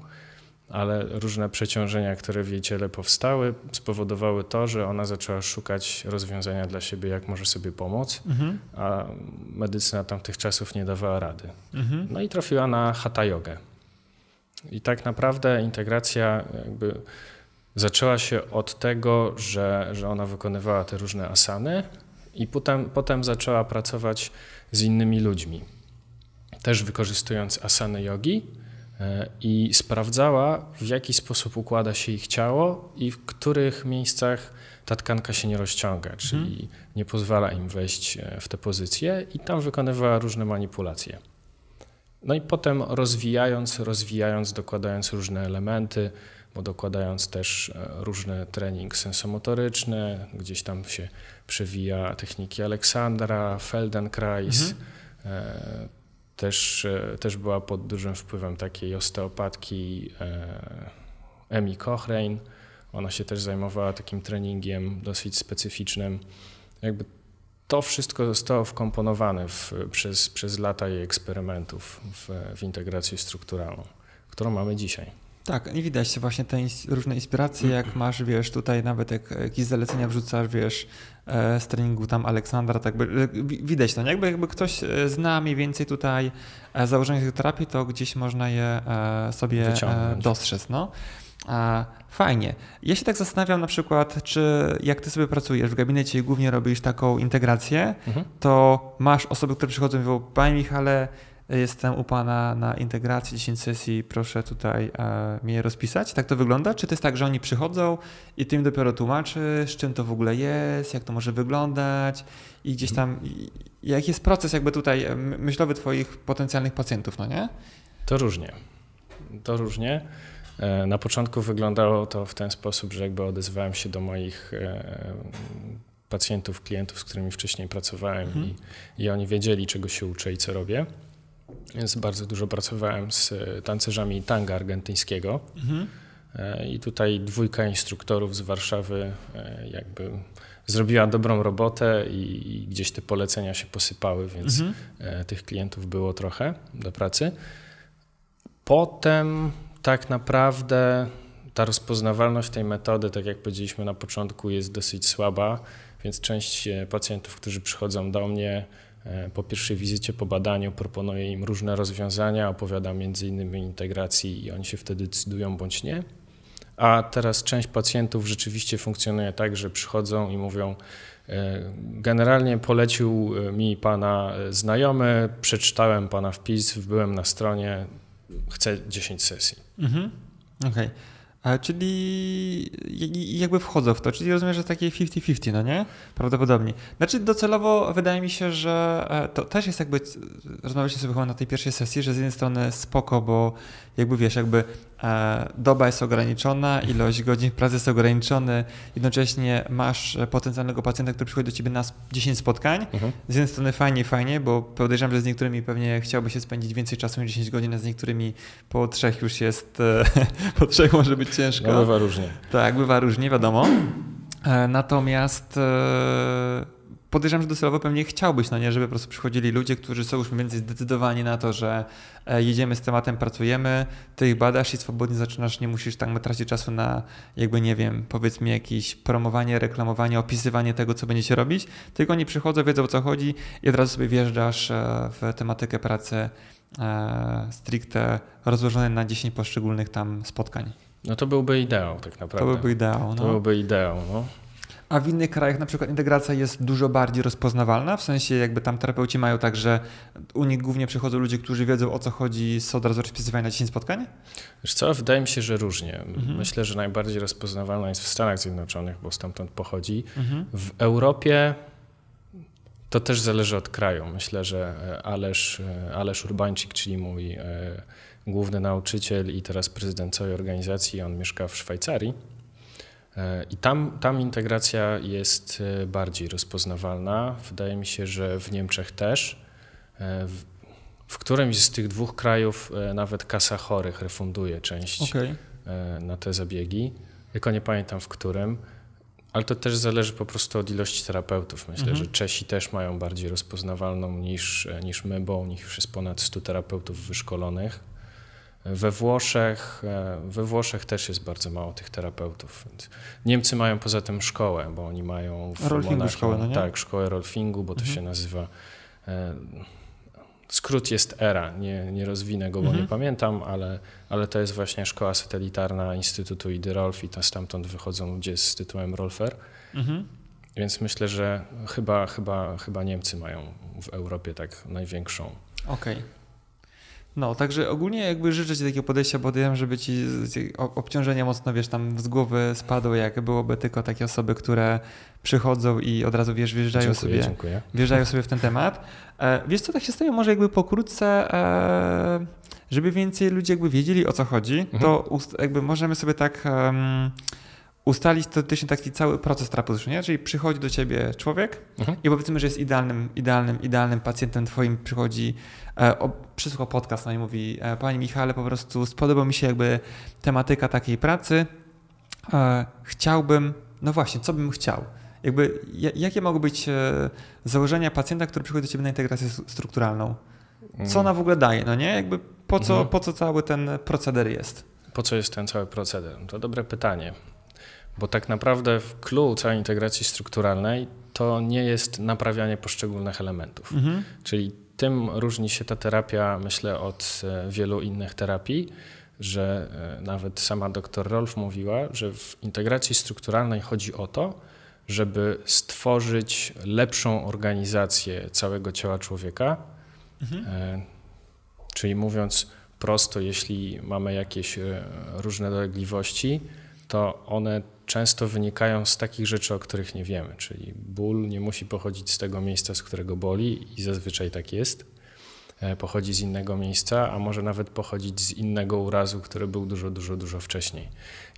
ale różne przeciążenia, które w jej ciele powstały, spowodowały to, że ona zaczęła szukać rozwiązania dla siebie, jak może sobie pomóc, mhm. a medycyna tamtych czasów nie dawała rady. Mhm. No i trafiła na hatha jogę. I tak naprawdę integracja jakby zaczęła się od tego, że, że ona wykonywała te różne asany i potem, potem zaczęła pracować z innymi ludźmi. Też wykorzystując asany jogi, E, i sprawdzała, w jaki sposób układa się ich ciało i w których miejscach ta tkanka się nie rozciąga, czyli mhm. nie pozwala im wejść e, w te pozycje i tam wykonywała różne manipulacje. No i potem rozwijając, rozwijając, dokładając różne elementy, bo dokładając też e, różny trening sensomotoryczny, gdzieś tam się przewija techniki Aleksandra, Feldenkrais, mhm też, e, też była pod dużym wpływem takiej osteopatki Emi Cochrane. Ona się też zajmowała takim treningiem dosyć specyficznym. Jakby to wszystko zostało wkomponowane w, przez, przez lata jej eksperymentów w, w integrację strukturalną, którą mamy dzisiaj. Tak, i widać właśnie te różne inspiracje, jak masz, wiesz, tutaj nawet jak jakieś zalecenia wrzucasz, wiesz, e, z treningu tam Aleksandra, tak by, e, widać to, nie? Jakby, jakby ktoś e, zna mniej więcej tutaj założenia tej terapii, to gdzieś można je sobie Wyciągnąć. dostrzec, no. Fajnie. Ja się tak zastanawiam na przykład, czy jak ty sobie pracujesz w gabinecie i głównie robisz taką integrację, mhm. to masz osoby, które przychodzą i mówią, panie Michale, Jestem u Pana na integracji 10 sesji, proszę tutaj e, mnie rozpisać. Tak to wygląda? Czy to jest tak, że oni przychodzą i Ty im dopiero tłumaczysz, czym to w ogóle jest, jak to może wyglądać i gdzieś tam, jaki jest proces jakby tutaj myślowy Twoich potencjalnych pacjentów, no nie? To różnie. To różnie. E, na początku wyglądało to w ten sposób, że jakby odezwałem się do moich e, pacjentów, klientów, z którymi wcześniej pracowałem hmm. i, i oni wiedzieli, czego się uczę i co robię. Więc bardzo dużo pracowałem z e, tancerzami tanga argentyńskiego. Mhm. E, I tutaj dwójka instruktorów z Warszawy e, jakby zrobiła dobrą robotę i, gdzieś te polecenia się posypały, więc mhm. tych klientów było trochę do pracy. Potem tak naprawdę ta rozpoznawalność tej metody, tak jak powiedzieliśmy na początku, jest dosyć słaba, więc część pacjentów, którzy przychodzą do mnie, po pierwszej wizycie, po badaniu proponuję im różne rozwiązania, opowiadam między innymi integracji i oni się wtedy decydują bądź nie. A teraz część pacjentów rzeczywiście funkcjonuje tak, że przychodzą i mówią, e, generalnie polecił e, mi pana znajomy, przeczytałem pana wpis, byłem na stronie, chcę 10 sesji. Mhm. Okej. Okay. Czyli jakby wchodzą w to, czyli rozumiem, że takie 50-50, no nie? Prawdopodobnie. Znaczy docelowo wydaje mi się, że e, to też jest jakby, rozmawialiśmy sobie chyba na tej pierwszej sesji, że z jednej strony spoko, bo jakby wiesz, jakby e, doba jest ograniczona, ilość godzin pracy jest ograniczona, jednocześnie masz potencjalnego pacjenta, który przychodzi do ciebie na 10 spotkań. Mhm. Z jednej strony fajnie, fajnie, bo podejrzewam, że z niektórymi pewnie chciałby się spędzić więcej czasu niż 10 godzin, a z niektórymi po trzech już jest, e, *laughs* po trzech może być ciężko. No, bywa różnie. Tak, bywa różnie, wiadomo. E, natomiast e, podejrzewam, że docelowo pewnie chciałbyś, no nie, żeby po prostu przychodzili ludzie, którzy są już mniej więcej zdecydowani na to, że e, jedziemy z tematem, pracujemy, ty ich badasz i swobodnie zaczynasz, nie musisz tak tracić czasu na jakby, nie wiem, powiedzmy jakieś promowanie, reklamowanie, opisywanie tego, co będziecie robić, tylko oni przychodzą, wiedzą o co chodzi i od razu sobie wjeżdżasz w tematykę pracy stricte rozłożone na 10 poszczególnych tam spotkań. No to byłby ideał tak naprawdę. To byłby ideał. No. To byłby ideał, no. A w innych krajach na przykład integracja jest dużo bardziej rozpoznawalna, w sensie jakby tam terapeuci mają tak, że u nich głównie przychodzą ludzie, którzy wiedzą o co chodzi, są od razu rozpisywani na 10 spotkań? Wiesz co, wydaje mi się, że różnie. Mhm. Myślę, że najbardziej rozpoznawalna jest w Stanach Zjednoczonych, bo stamtąd pochodzi. Mhm. W Europie to też zależy od kraju. Myślę, że Alesz, Alesz Urbańczyk, czyli mój e, główny nauczyciel i teraz prezydent całej organizacji, on mieszka w Szwajcarii. E, I tam, tam integracja jest e, bardziej rozpoznawalna. Wydaje mi się, że w Niemczech też. E, w, w którymś z tych dwóch krajów nawet kasa chorych refunduje część okay. na te zabiegi. Tylko nie pamiętam w którym. Ale to też zależy po prostu od ilości terapeutów. Myślę, mhm. że Czesi też mają bardziej rozpoznawalną niż, niż my, bo u nich już jest ponad 100 terapeutów wyszkolonych. We Włoszech, e, we Włoszech też jest bardzo mało tych terapeutów. Niemcy mają poza tym szkołę, bo oni mają w Rolfingu szkołę, no nie? Tak, szkołę Rolfingu, bo to mhm. się nazywa. E, skrót jest ERA, nie, nie rozwinę go, bo mhm. nie pamiętam, ale, ale to jest właśnie szkoła satelitarna Instytutu Idy Rolf i to stamtąd wychodzą ludzie z tytułem Rolfer. Mhm. Więc myślę, że chyba, chyba, chyba Niemcy mają w Europie tak największą. Okej. Okay. No, także ogólnie jakby życzę Ci takiego podejścia, bo wiem, żeby Ci obciążenia mocno, wiesz, tam z głowy spadło, jak byłoby tylko takie osoby, które przychodzą i od razu, wiesz, wjeżdżają dziękuję, sobie, dziękuję. wjeżdżają sobie w ten temat. E, wiesz co, tak się staje może jakby pokrótce, e, żeby więcej ludzi jakby wiedzieli o co chodzi, mhm. to jakby możemy sobie tak ustalić teoretycznie taki cały proces terapeutyczny, nie? czyli przychodzi do ciebie człowiek mhm. i powiedzmy, że jest idealnym, idealnym, idealnym pacjentem twoim, przychodzi, e, o, przysłucha podcast no i mówi, e, panie Michale, po prostu spodobał mi się jakby tematyka takiej pracy, e, chciałbym, no właśnie, co bym chciał? Jakby, jakie mogą być e, założenia pacjenta, który przychodzi do ciebie na integrację strukturalną? Co ona w ogóle daje, no nie? Jakby po co, mhm. po co cały ten proceder jest? Po co jest ten cały proceder? To dobre pytanie. Bo tak naprawdę w clue całej integracji strukturalnej to nie jest naprawianie poszczególnych elementów. Mhm. Czyli tym różni się ta terapia, myślę, od e, wielu innych terapii, że e, nawet sama dr Rolf mówiła, że w integracji strukturalnej chodzi o to, żeby stworzyć lepszą organizację całego ciała człowieka. Mhm. E, czyli mówiąc prosto, jeśli mamy jakieś różne dolegliwości, to one często wynikają z takich rzeczy, o których nie wiemy, czyli ból nie musi pochodzić z tego miejsca, z którego boli i zazwyczaj tak jest. E, pochodzi z innego miejsca, a może nawet pochodzić z innego urazu, który był dużo, dużo, dużo wcześniej.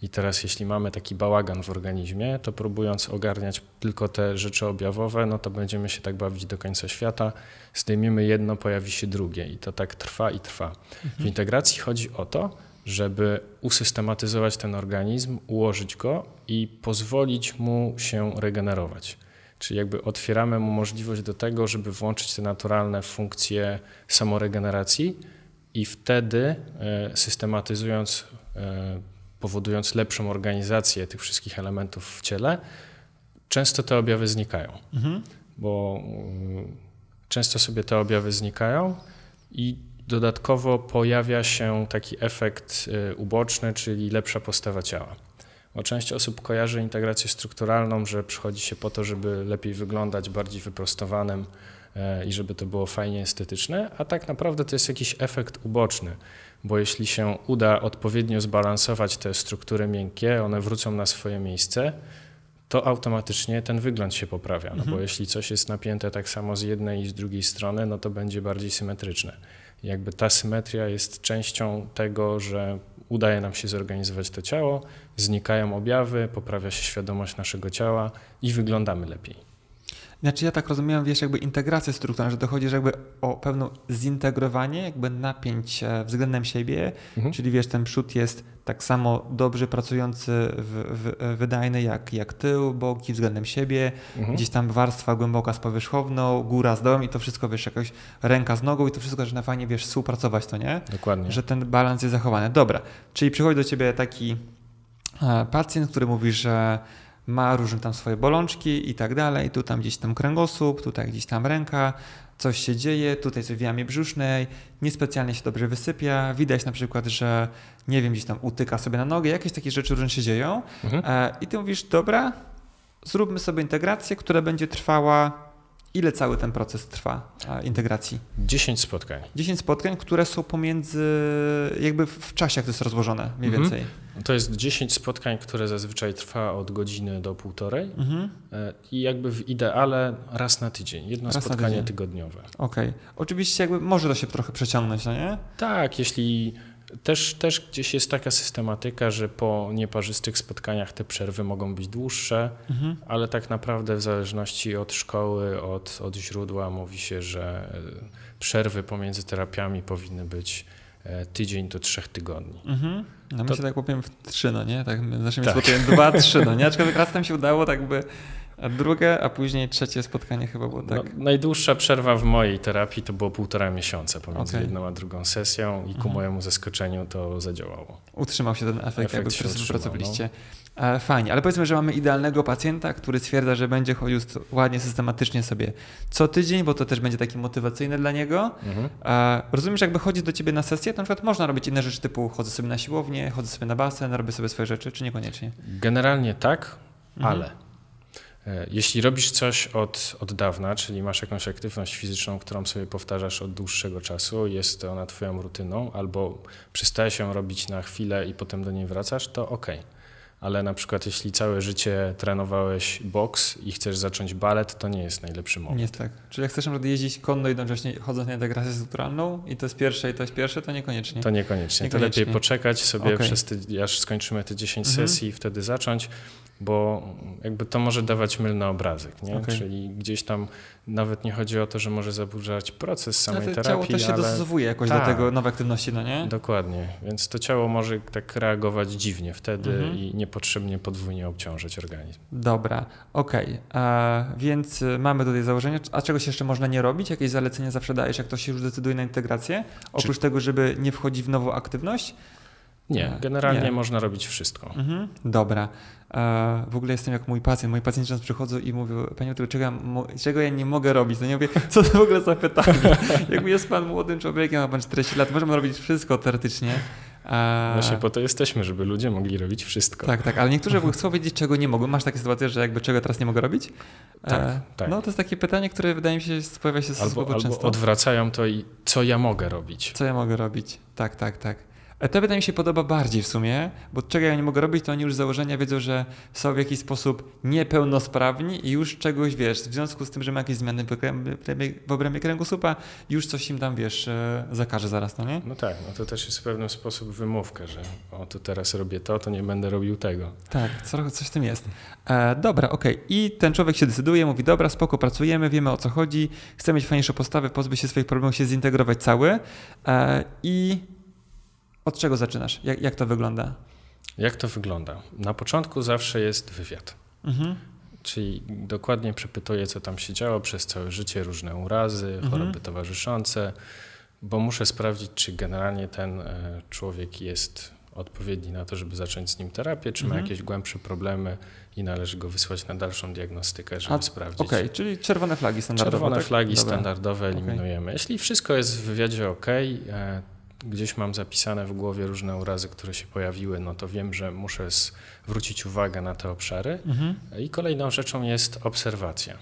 I teraz, jeśli mamy taki bałagan w organizmie, to próbując ogarniać tylko te rzeczy objawowe, no to będziemy się tak bawić do końca świata. Zdejmiemy jedno, pojawi się drugie i to tak trwa i trwa. Mhm. W integracji chodzi o to, żeby usystematyzować ten organizm, ułożyć go i pozwolić mu się regenerować. Czyli jakby otwieramy mu możliwość do tego, żeby włączyć te naturalne funkcje samoregeneracji i wtedy e, systematyzując, e, powodując lepszą organizację tych wszystkich elementów w ciele, często te objawy znikają. Mhm. Bo mm, często sobie te objawy znikają i Dodatkowo pojawia się taki efekt y, uboczny, czyli lepsza postawa ciała. Bo część osób kojarzy integrację strukturalną, że przychodzi się po to, żeby lepiej wyglądać, bardziej wyprostowanym e, i żeby to było fajnie estetyczne, a tak naprawdę to jest jakiś efekt uboczny, bo jeśli się uda odpowiednio zbalansować te struktury miękkie, one wrócą na swoje miejsce, to automatycznie ten wygląd się poprawia. No mhm. bo jeśli coś jest napięte tak samo z jednej i z drugiej strony, no to będzie bardziej symetryczne. Jakby ta symetria jest częścią tego, że udaje nam się zorganizować to ciało, znikają objawy, poprawia się świadomość naszego ciała i wyglądamy lepiej. Znaczy ja tak rozumiem, wiesz, jakby integrację strukturalną, że dochodzi jakby o pewne zintegrowanie jakby napięć względem siebie, mhm. czyli wiesz, ten przód jest tak samo dobrze pracujący, w, w, wydajny jak, jak tył, boki względem siebie, mhm. gdzieś tam warstwa głęboka z powierzchowną, góra z dołem i to wszystko, wiesz, jakoś ręka z nogą i to wszystko, że na fajnie, wiesz, współpracować, to nie? Dokładnie. Że ten balans jest zachowany. Dobra, czyli przychodzi do ciebie taki e, pacjent, który mówi, że ma różne tam swoje bolączki i tak dalej, tu tam gdzieś tam kręgosłup, tutaj gdzieś tam ręka, coś się dzieje, tutaj coś w jamie brzusznej, niespecjalnie się dobrze wysypia, widać na przykład, że nie wiem, gdzieś tam utyka sobie na nogę, jakieś takie rzeczy różne się dzieją mhm. E, i ty mówisz, dobra, zróbmy sobie integrację, która będzie trwała Ile cały ten proces trwa integracji? 10 spotkań. 10 spotkań, które są pomiędzy, jakby w czasie, jak to jest rozłożone mniej mhm. To jest 10 spotkań, które zazwyczaj trwa od godziny do półtorej mhm. E, i jakby w ideale raz na tydzień, jedno raz spotkanie tydzień. tygodniowe. Okej. Okay. Oczywiście jakby może to się trochę przeciągnąć, no nie? Tak, jeśli też, też gdzieś jest taka systematyka, że po nieparzystych spotkaniach te przerwy mogą być dłuższe, mhm. ale tak naprawdę w zależności od szkoły, od, od źródła mówi się, że e, przerwy pomiędzy terapiami powinny być tydzień do trzech tygodni. Mhm. No my to... się tak powiem w trzy, no nie? Tak, z naszymi tak. dwa, trzy, no nie? Aczkolwiek raz tam się udało tak by a drugie, a później trzecie spotkanie chyba było tak? No, najdłuższa przerwa w mojej terapii to było półtora miesiąca pomiędzy okay. jedną a drugą sesją i ku mhm. mojemu zaskoczeniu to zadziałało. Utrzymał się ten efekt, efekt jakby, który wypracowaliście. No. E, fajnie, ale powiedzmy, że mamy idealnego pacjenta, który stwierdza, że będzie chodził ładnie, systematycznie sobie co tydzień, bo to też będzie taki motywacyjne dla niego. Mhm. E, rozumiem, że jakby chodzi do ciebie na sesję, to na przykład można robić inne rzeczy typu chodzę sobie na siłownię, chodzę sobie na basen, robię sobie swoje rzeczy, czy niekoniecznie? Generalnie tak, mhm. ale jeśli robisz coś od, od dawna, czyli masz jakąś aktywność fizyczną, którą sobie powtarzasz od dłuższego czasu, jest ona twoją rutyną, albo przestajesz ją robić na chwilę i potem do niej wracasz, to ok. Ale na przykład jeśli całe życie trenowałeś boks i chcesz zacząć balet, to nie jest najlepszy moment. Nie jest tak. Czyli jak chcesz na przykład jeździć konno jednocześnie chodząc na integrację strukturalną i to jest pierwsze i to jest pierwsze, to niekoniecznie. To niekoniecznie. niekoniecznie. To lepiej poczekać sobie okay. przez ty, aż skończymy te 10 mhm. sesji i wtedy zacząć bo jakby to może dawać mylny obrazek, nie? Okay. Czyli gdzieś tam nawet nie chodzi o to, że może zaburzać proces samej ale terapii, ciało też się ale... dostosowuje jakoś do tego nowej aktywności, no nie? Dokładnie, więc to ciało może tak reagować dziwnie wtedy mhm. i niepotrzebnie podwójnie obciążyć organizm. Dobra, okej, okay. więc y, mamy tutaj założenie, a czegoś jeszcze można nie robić? Jakieś zalecenia zawsze dajesz, jak ktoś się już decyduje na integrację? Oprócz Czy... tego, żeby nie wchodzić w nową aktywność? Nie, generalnie nie. można robić wszystko. Mhm. Dobra. E, w ogóle jestem jak mój pacjent. Moi pacjenci często przychodzą i mówią, panie czego ja, czego ja nie mogę robić? No nie mówię, *laughs* co to w ogóle za pytanie? *laughs* Jakby jest pan młodym człowiekiem, ma pan 40 lat, możemy robić wszystko teoretycznie. E, Właśnie po to jesteśmy, żeby ludzie mogli robić wszystko. Tak, tak, ale niektórzy *laughs* chcą wiedzieć, czego nie mogą. Masz takie sytuacje, że jakby czego teraz nie mogę robić? E, tak, tak. No to jest takie pytanie, które wydaje mi się pojawia się albo, albo często. odwracają to i co ja mogę robić? Co ja mogę robić? Tak, tak, tak. To wydaje mi się podoba bardziej w sumie, bo czego ja nie mogę robić, to oni już z założenia wiedzą, że są w jakiś sposób niepełnosprawni i już czegoś, wiesz, w związku z tym, że ma jakieś zmiany w obrębie kręgosłupa, już coś im tam, wiesz, e, zakaże zaraz, no nie? No tak, no to też jest w pewien sposób wymówka, że o, tu teraz robię to, to nie będę robił tego. Tak, coś w tym jest. E, dobra, okej. Okay. I ten człowiek się decyduje, mówi, dobra, spoko, pracujemy, wiemy o co chodzi, chcę mieć fajniejszą postawę, pozbyć się swoich problemów, się zintegrować cały e, i od czego zaczynasz? Jak, jak to wygląda? Jak to wygląda? Na początku zawsze jest wywiad. Mhm. Czyli dokładnie przepytuję, co tam się działo przez całe życie, różne urazy, mhm. choroby towarzyszące, bo muszę sprawdzić, czy generalnie ten e, człowiek jest odpowiedni na to, żeby zacząć z nim terapię, czy mhm. ma jakieś głębsze problemy i należy go wysłać na dalszą diagnostykę, żeby A, sprawdzić. Okej, okay, czyli czerwone flagi standardowe. Czerwone tak? flagi Dobra. standardowe eliminujemy. Okay. Jeśli wszystko jest w wywiadzie ok, gdzieś mam zapisane w głowie różne urazy, które się pojawiły, no to wiem, że muszę zwrócić uwagę na te obszary. Mhm. I kolejną rzeczą jest obserwacja.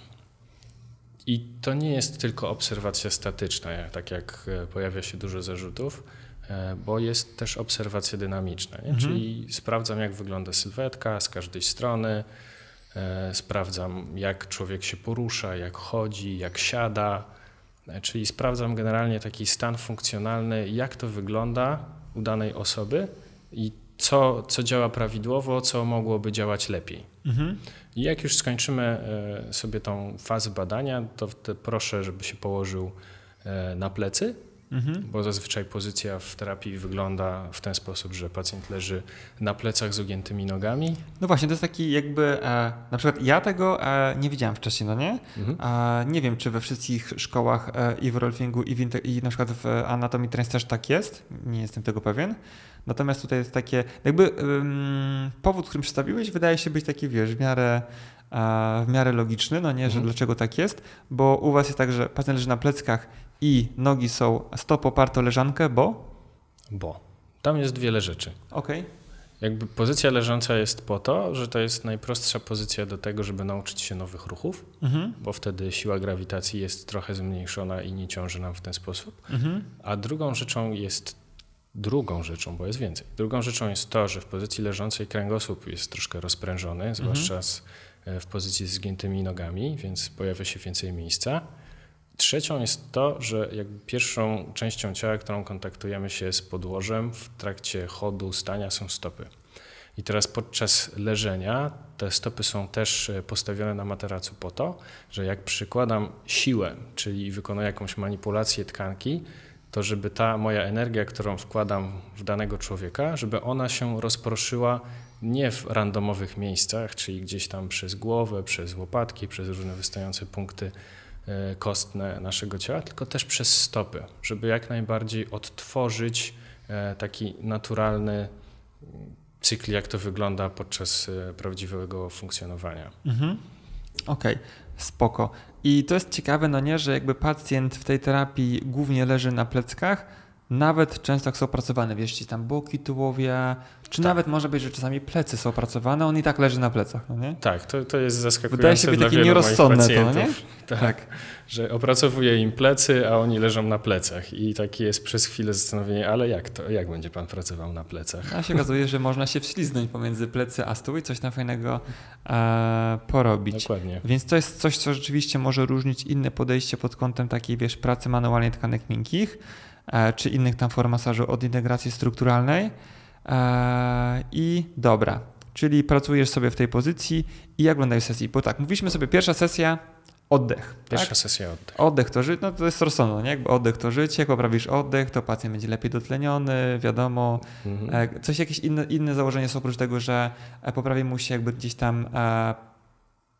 I to nie jest tylko obserwacja statyczna, tak jak e, pojawia się dużo zarzutów, e, bo jest też obserwacja dynamiczna, mhm. czyli sprawdzam, jak wygląda sylwetka z każdej strony, e, sprawdzam, jak człowiek się porusza, jak chodzi, jak siada, czyli sprawdzam generalnie taki stan funkcjonalny, jak to wygląda u danej osoby i co, co działa prawidłowo, co mogłoby działać lepiej. Mhm. I jak już skończymy e, sobie tą fazę badania, to proszę, żeby się położył e, na plecy, mhm. bo zazwyczaj pozycja w terapii wygląda w ten sposób, że pacjent leży na plecach z ugiętymi nogami. No właśnie, to jest taki jakby, e, na przykład ja tego e, nie widziałem wcześniej, no nie? Mhm. E, nie wiem, czy we wszystkich szkołach e, i w rolfingu i, w, i na przykład w anatomii trans też tak jest, nie jestem tego pewien. Natomiast tutaj jest takie, jakby um, powód, którym przedstawiłeś, wydaje się być taki, wiesz, w miarę, w miarę logiczny, no nie, że mhm. dlaczego tak jest, bo u was jest tak, że pacjent leży na pleckach i nogi są stop oparte o leżankę, bo? Bo. Tam jest wiele rzeczy. Okej. Okay. Jakby pozycja leżąca jest po to, że to jest najprostsza pozycja do tego, żeby nauczyć się nowych ruchów, mhm. bo wtedy siła grawitacji jest trochę zmniejszona i nie ciąży nam w ten sposób. Mhm. A drugą rzeczą jest Drugą rzeczą, bo jest więcej. Drugą rzeczą jest to, że w pozycji leżącej kręgosłup jest troszkę rozprężony, mhm. zwłaszcza z, e, w pozycji z zgiętymi nogami, więc pojawia się więcej miejsca. Trzecią jest to, że jakby pierwszą częścią ciała, którą kontaktujemy się z podłożem w trakcie chodu, stania są stopy. I teraz podczas leżenia te stopy są też e, postawione na materacu po to, że jak przykładam siłę, czyli wykonuję jakąś manipulację tkanki, to żeby ta moja energia, którą wkładam w danego człowieka, żeby ona się rozproszyła nie w randomowych miejscach, czyli gdzieś tam przez głowę, przez łopatki, przez różne wystające punkty kostne naszego ciała, tylko też przez stopy, żeby jak najbardziej odtworzyć e, taki naturalny cykl, jak to wygląda podczas e, prawdziwego funkcjonowania. Mhm. Okej, okay. spoko. I to jest ciekawe, no nie, że jakby pacjent w tej terapii głównie leży na pleckach, nawet często jak są opracowane, wiesz, tam boki tułowia, czy tak. nawet może być, że czasami plecy są opracowane, on i tak leży na plecach, no nie? Tak, to, to jest zaskakujące Wydaje się być takie nierozsądne to, nie? *laughs* Tak, tak, że opracowuje im plecy, a oni leżą na plecach i takie jest przez chwilę zastanowienie, ale jak to, jak będzie pan pracował na plecach? A się *laughs* okazuje, że można się wśliznąć pomiędzy plecy a stół i coś tam fajnego e, porobić. Dokładnie. Więc to jest coś, co rzeczywiście może różnić inne podejście pod kątem takiej, wiesz, pracy manualnej tkanek miękkich, e, czy innych tam form masażu od integracji strukturalnej. E, I dobra, czyli pracujesz sobie w tej pozycji i jak wyglądają sesji? Bo tak, mówiliśmy sobie pierwsza sesja, oddech. Pierwsza tak? sesja oddech. Oddech to życie, no to jest rozsądne, nie? Jakby oddech to życie, jak poprawisz oddech, to pacjent będzie lepiej dotleniony, wiadomo. Mhm. E, coś, jakieś inne, inne założenia są oprócz tego, że e, poprawi mu się jakby gdzieś tam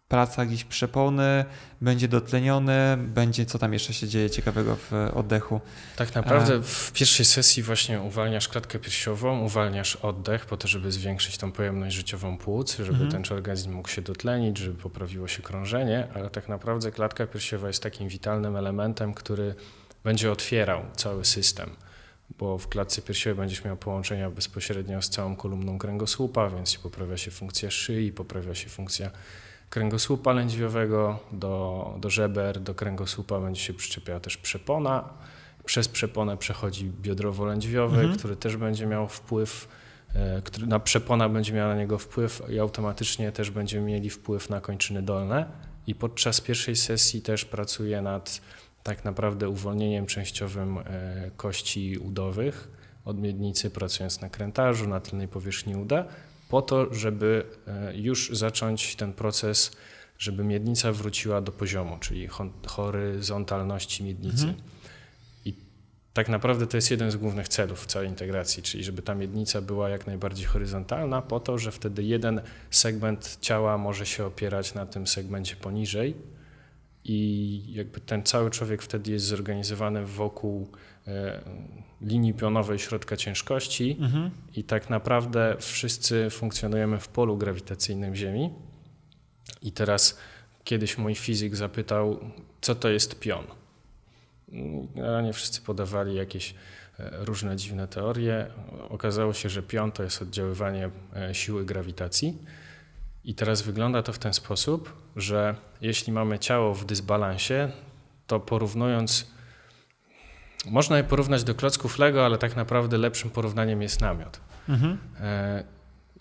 praca gdzieś przepony, będzie dotleniony, będzie co tam jeszcze się dzieje ciekawego w oddechu. Tak naprawdę e, w pierwszej sesji właśnie uwalniasz klatkę piersiową, uwalniasz oddech po to, żeby zwiększyć tą pojemność życiową płuc, żeby mhm. ten organizm mógł się dotlenić, żeby poprawiło się krążenie, ale tak naprawdę klatka piersiowa jest takim witalnym elementem, który będzie otwierał cały system bo w klatce piersiowej będziesz miał połączenia bezpośrednio z całą kolumną kręgosłupa, więc poprawia się funkcja szyi, poprawia się funkcja kręgosłupa lędźwiowego, do, do żeber, do kręgosłupa będzie się przyczepiała też przepona. Przez przeponę przechodzi biodrowo-lędźwiowy, mhm. który też będzie miał wpływ, e, który, na przepona będzie miała na niego wpływ i automatycznie też będziemy mieli wpływ na kończyny dolne. I podczas pierwszej sesji też pracuję nad tak naprawdę uwolnieniem częściowym e, kości udowych od miednicy, pracując na krętarzu, na tylnej powierzchni uda, po to, żeby e, już zacząć ten proces, żeby miednica wróciła do poziomu, czyli horyzontalności miednicy. Mhm. I tak naprawdę to jest jeden z głównych celów całej integracji, czyli żeby ta miednica była jak najbardziej horyzontalna, po to, że wtedy jeden segment ciała może się opierać na tym segmencie poniżej i jakby ten cały człowiek wtedy jest zorganizowany wokół e, linii pionowej środka ciężkości mhm. i tak naprawdę wszyscy funkcjonujemy w polu grawitacyjnym Ziemi. I teraz kiedyś mój fizyk zapytał, co to jest pion. Generalnie wszyscy podawali jakieś różne dziwne teorie. Okazało się, że piąto jest oddziaływanie siły grawitacji. I teraz wygląda to w ten sposób, że jeśli mamy ciało w dysbalansie, to porównując, można je porównać do klocków Lego, ale tak naprawdę lepszym porównaniem jest namiot. Mhm.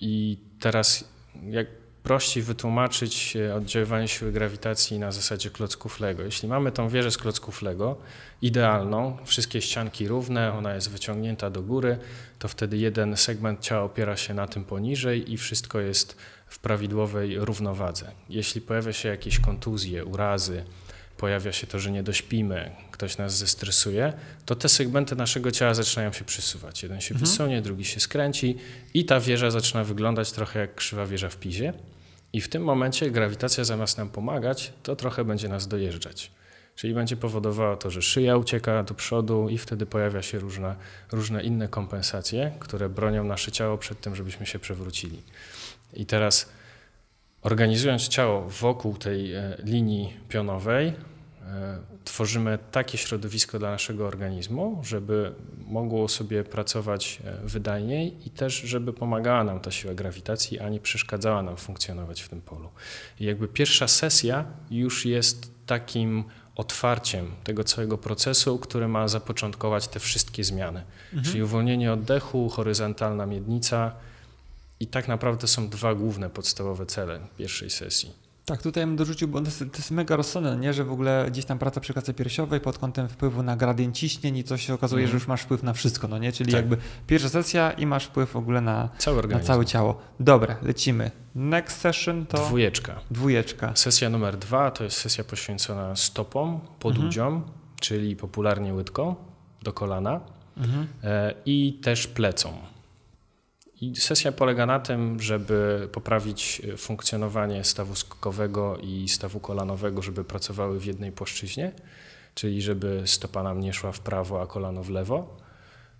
I teraz jak prościej wytłumaczyć oddziaływanie siły grawitacji na zasadzie klocków Lego. Jeśli mamy tą wieżę z klocków Lego, idealną, wszystkie ścianki równe, ona jest wyciągnięta do góry, to wtedy jeden segment ciała opiera się na tym poniżej i wszystko jest w prawidłowej równowadze. Jeśli pojawia się jakieś kontuzje, urazy, pojawia się to, że nie dośpimy, ktoś nas zestresuje, to te segmenty naszego ciała zaczynają się przesuwać. Jeden się mhm. wysunie, drugi się skręci i ta wieża zaczyna wyglądać trochę jak krzywa wieża w Pizie. I w tym momencie grawitacja zamiast nam pomagać, to trochę będzie nas dojeżdżać. Czyli będzie powodowała to, że szyja ucieka do przodu i wtedy pojawia się różne, różne inne kompensacje, które bronią nasze ciało przed tym, żebyśmy się przewrócili. I teraz organizując ciało wokół tej e, linii pionowej, e, tworzymy takie środowisko dla naszego organizmu, żeby mogło sobie pracować e, wydajniej i też, żeby pomagała nam ta siła grawitacji, a nie przeszkadzała nam funkcjonować w tym polu. I jakby pierwsza sesja już jest takim otwarciem tego całego procesu, który ma zapoczątkować te wszystkie zmiany. Mhm. Czyli uwolnienie oddechu, horyzontalna miednica, i tak naprawdę są dwa główne, podstawowe cele pierwszej sesji. Tak, tutaj bym dorzucił, bo to jest, to jest mega rozsądne, nie? że w ogóle gdzieś tam praca przy klatce piersiowej pod kątem wpływu na gradient ciśnień i coś się okazuje, mm. że już masz wpływ na wszystko, no nie? Czyli tak. jakby pierwsza sesja i masz wpływ w ogóle na, cały na całe ciało. Dobra, lecimy. Next session to... Dwójeczka. Dwójeczka. Sesja numer dwa to jest sesja poświęcona stopom, podudziom, mhm. czyli popularnie łydką do kolana mhm. e, i też plecom. I sesja polega na tym, żeby poprawić e, funkcjonowanie stawu skokowego i stawu kolanowego, żeby pracowały w jednej płaszczyźnie, czyli żeby stopa nam nie szła w prawo, a kolano w lewo.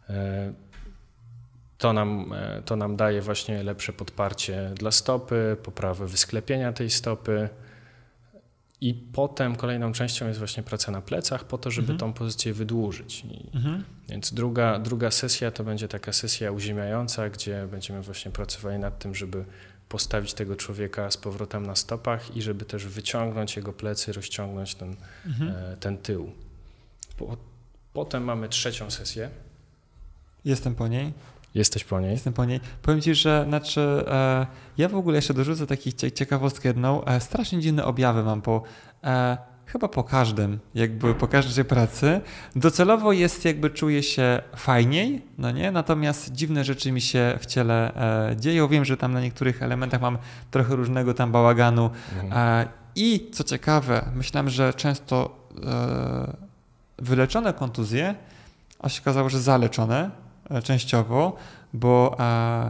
E, to nam, e, to nam daje właśnie lepsze podparcie dla stopy, poprawę wysklepienia tej stopy, i potem kolejną częścią jest właśnie praca na plecach, po to, żeby mhm. tą pozycję wydłużyć. Mhm. Więc druga, druga sesja to będzie taka sesja uziemiająca, gdzie będziemy właśnie pracowali nad tym, żeby postawić tego człowieka z powrotem na stopach i żeby też wyciągnąć jego plecy, rozciągnąć ten, mhm. e, ten tył. Po, potem mamy trzecią sesję. Jestem po niej. Jesteś po niej? Jestem po niej. Powiem ci, że znaczy, e, ja w ogóle jeszcze dorzucę takich ciekawostkę jedną. E, strasznie dziwne objawy mam po e, chyba po każdym, jakby po każdej pracy. Docelowo jest jakby czuję się fajniej, no nie? Natomiast dziwne rzeczy mi się w ciele e, dzieją. Wiem, że tam na niektórych elementach mam trochę różnego tam bałaganu. Mhm. E, I co ciekawe, myślałem, że często e, wyleczone kontuzje, a się okazało, że zaleczone częściowo, bo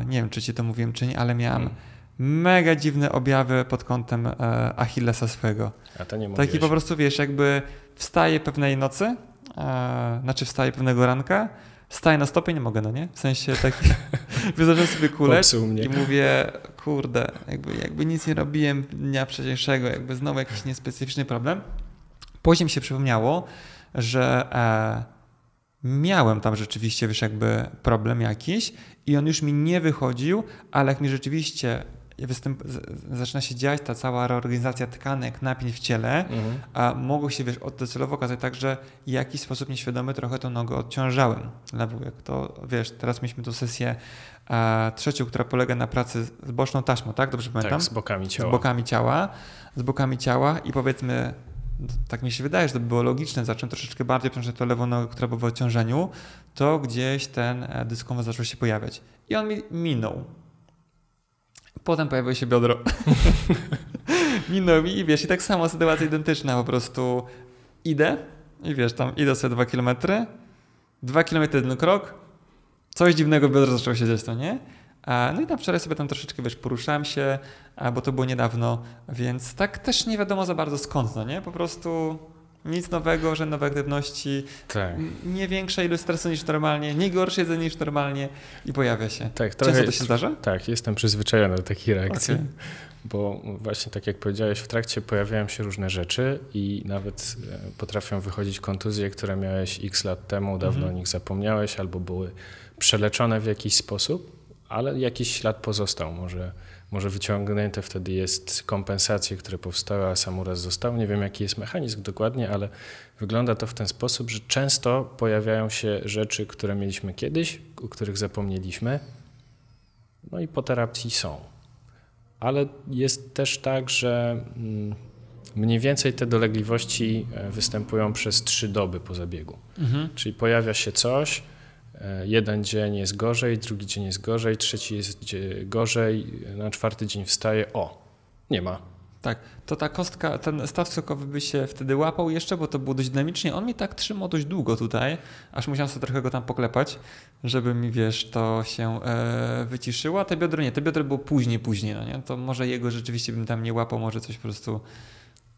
nie wiem, czy ci to mówiłem, czy nie, ale miałem hmm. mega dziwne objawy pod kątem e, Achillesa swego. A to nie Taki po prostu, wiesz, jakby wstaję pewnej nocy, e, znaczy wstaję pewnego ranka, staję na stopie, nie mogę, no nie? W sensie taki, *laughs* wyznaczam sobie kuleć i mówię, kurde, jakby, jakby nic nie robiłem dnia wcześniejszego, jakby znowu jakiś niespecyficzny problem. Później mi się przypomniało, że e, miałem tam rzeczywiście, wiesz, jakby problem jakiś i on już mi nie wychodził, ale jak mi rzeczywiście występ, zaczyna się dziać ta cała reorganizacja tkanek, napięć w ciele, mhm. a mogło się, wiesz, docelowo okazać tak, że w jakiś sposób nieświadomy trochę tą nogę odciążałem. Lewą, jak to, wiesz, teraz mieliśmy tu sesję a, trzecią, która polega na pracy z boczną taśmą, tak? Dobrze pamiętam? Tak, z bokami ciała. Z bokami ciała, z bokami ciała i powiedzmy tak mi się wydaje, że to by było logiczne, zacząłem troszeczkę bardziej obciążać to lewą nogę, która była w odciążeniu, to gdzieś ten e, dyskomfort zaczął się pojawiać. I on mi minął. Potem pojawiło się biodro. *laughs* minął mi i wiesz, i tak samo sytuacja identyczna, po prostu idę i wiesz, tam idę sobie dwa kilometry, dwa kilometry jeden krok, coś dziwnego biodro zaczęło się dziać, to nie? No i tam wczoraj sobie tam troszeczkę, wiesz, poruszałem się, bo to było niedawno, więc tak też nie wiadomo za bardzo skąd, no nie? Po prostu Nic nowego, że nowe aktywności, tak. nie większa ilość stresu niż normalnie, nie gorsze jedzenie niż normalnie i pojawia się. Tak, Często to się zdarza? Tak, jestem przyzwyczajony do takiej reakcji. Okay. Bo właśnie tak jak powiedziałeś, w trakcie pojawiają się różne rzeczy i nawet e, potrafią wychodzić kontuzje, które miałeś x lat temu, dawno mhm. o nich zapomniałeś albo były przeleczone w jakiś sposób, ale jakiś ślad pozostał. Może, może wyciągnięte wtedy jest kompensacje, które powstały, a sam uraz został. Nie wiem, jaki jest mechanizm dokładnie, ale wygląda to w ten sposób, że często pojawiają się rzeczy, które mieliśmy kiedyś, o których zapomnieliśmy, no i po terapii są. Ale jest też tak, że mm, mniej więcej te dolegliwości e, występują przez trzy doby po zabiegu. Mhm. Czyli pojawia się coś, jeden dzień jest gorzej, drugi dzień jest gorzej, trzeci jest gorzej, na czwarty dzień wstaje, o, nie ma. Tak, to ta kostka, ten staw sokowy by się wtedy łapał jeszcze, bo to było dość dynamicznie. On mi tak trzymał dość długo tutaj, aż musiałem sobie trochę go tam poklepać, żeby mi, wiesz, to się e, wyciszyło. A te biodro nie, te biodro było później, później, no nie? To może jego rzeczywiście bym tam nie łapał, może coś po prostu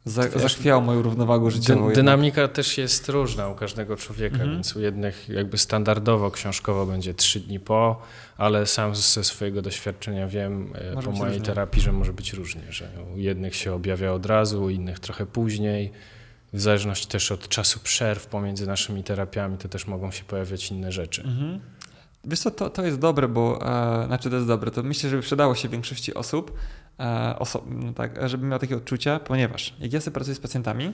za, moją równowagę życiową. Dy, dynamika też jest różna u każdego człowieka, mhm. więc u jednych jakby standardowo książkowo będzie trzy dni po, ale sam ze swojego doświadczenia wiem e, może po mojej różnie. terapii, że może być różnie, że u jednych się objawia od razu, u innych trochę później. W zależności też od czasu przerw pomiędzy naszymi terapiami, to też mogą się pojawiać inne rzeczy. Mhm. Wiesz co, to, to jest dobre, bo e, znaczy to jest dobre, to myślę, że przydało się większości osób, e, oso no tak, żeby miał takie odczucia, ponieważ jak ja sobie pracuję z pacjentami,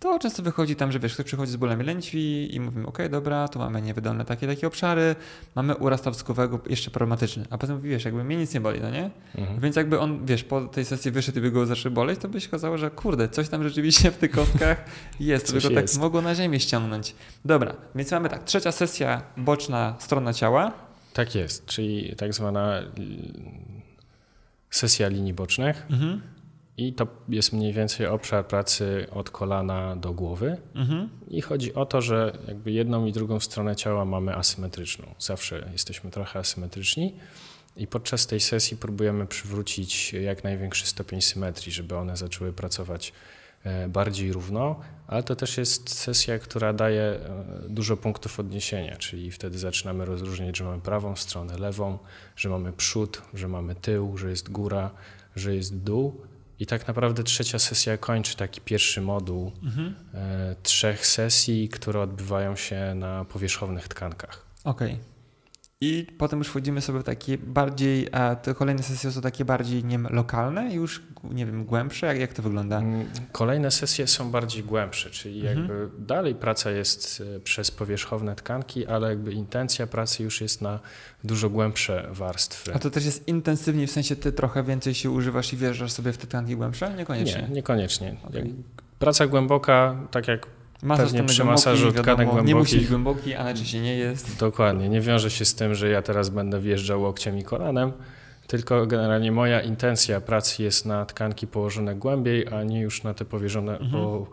to często wychodzi tam, że wiesz, ktoś przychodzi z bólami lędźwi i mówimy, ok, dobra, tu mamy niewydolne takie, takie obszary, mamy uraz tarskowego jeszcze problematyczny, a potem mówi, wiesz, jakby mnie nic nie boli, no nie? Mhm. Więc jakby on, wiesz, po tej sesji wyszedł i by go zaczął boleć, to by się okazało, że kurde, coś tam rzeczywiście w tych kostkach *laughs* jest, go tak mogło na ziemię ściągnąć. Dobra, więc mamy tak, trzecia sesja, boczna strona ciała. Tak jest, czyli tak zwana sesja linii bocznych. Mhm. I to jest mniej więcej obszar pracy od kolana do głowy. Mhm. I chodzi o to, że jakby jedną i drugą stronę ciała mamy asymetryczną. Zawsze jesteśmy trochę asymetryczni. I podczas tej sesji próbujemy przywrócić jak największy stopień symetrii, żeby one zaczęły pracować e, bardziej równo, ale to też jest sesja, która daje e, dużo punktów odniesienia, czyli wtedy zaczynamy rozróżniać, że mamy prawą stronę, lewą, że mamy przód, że mamy tył, że jest góra, że jest dół i tak naprawdę trzecia sesja kończy taki pierwszy moduł mhm. e, trzech sesji, które odbywają się na powierzchownych tkankach. Okej. Okay. I potem już wchodzimy sobie w takie bardziej, a te kolejne sesje są takie bardziej nie wiem, lokalne, już nie wiem, głębsze? Jak, jak to wygląda? Mm, kolejne sesje są bardziej głębsze, czyli mhm. jakby dalej praca jest e, przez powierzchowne tkanki, ale jakby intencja pracy już jest na dużo głębsze warstwy. A to też jest intensywniej, w sensie ty trochę więcej się używasz i wjeżdżasz sobie w te tkanki głębsze? Niekoniecznie. Nie, niekoniecznie. Okay. Praca głęboka, tak jak Masaż Pewnie przy masażu tkanek głębokich. Nie musi być głęboki, a najczęściej nie jest. Dokładnie. Nie wiąże się z tym, że ja teraz będę wjeżdżał łokciem i kolanem, tylko generalnie moja intencja pracy jest na tkanki położone głębiej, a nie już na te powierzone, mhm. po,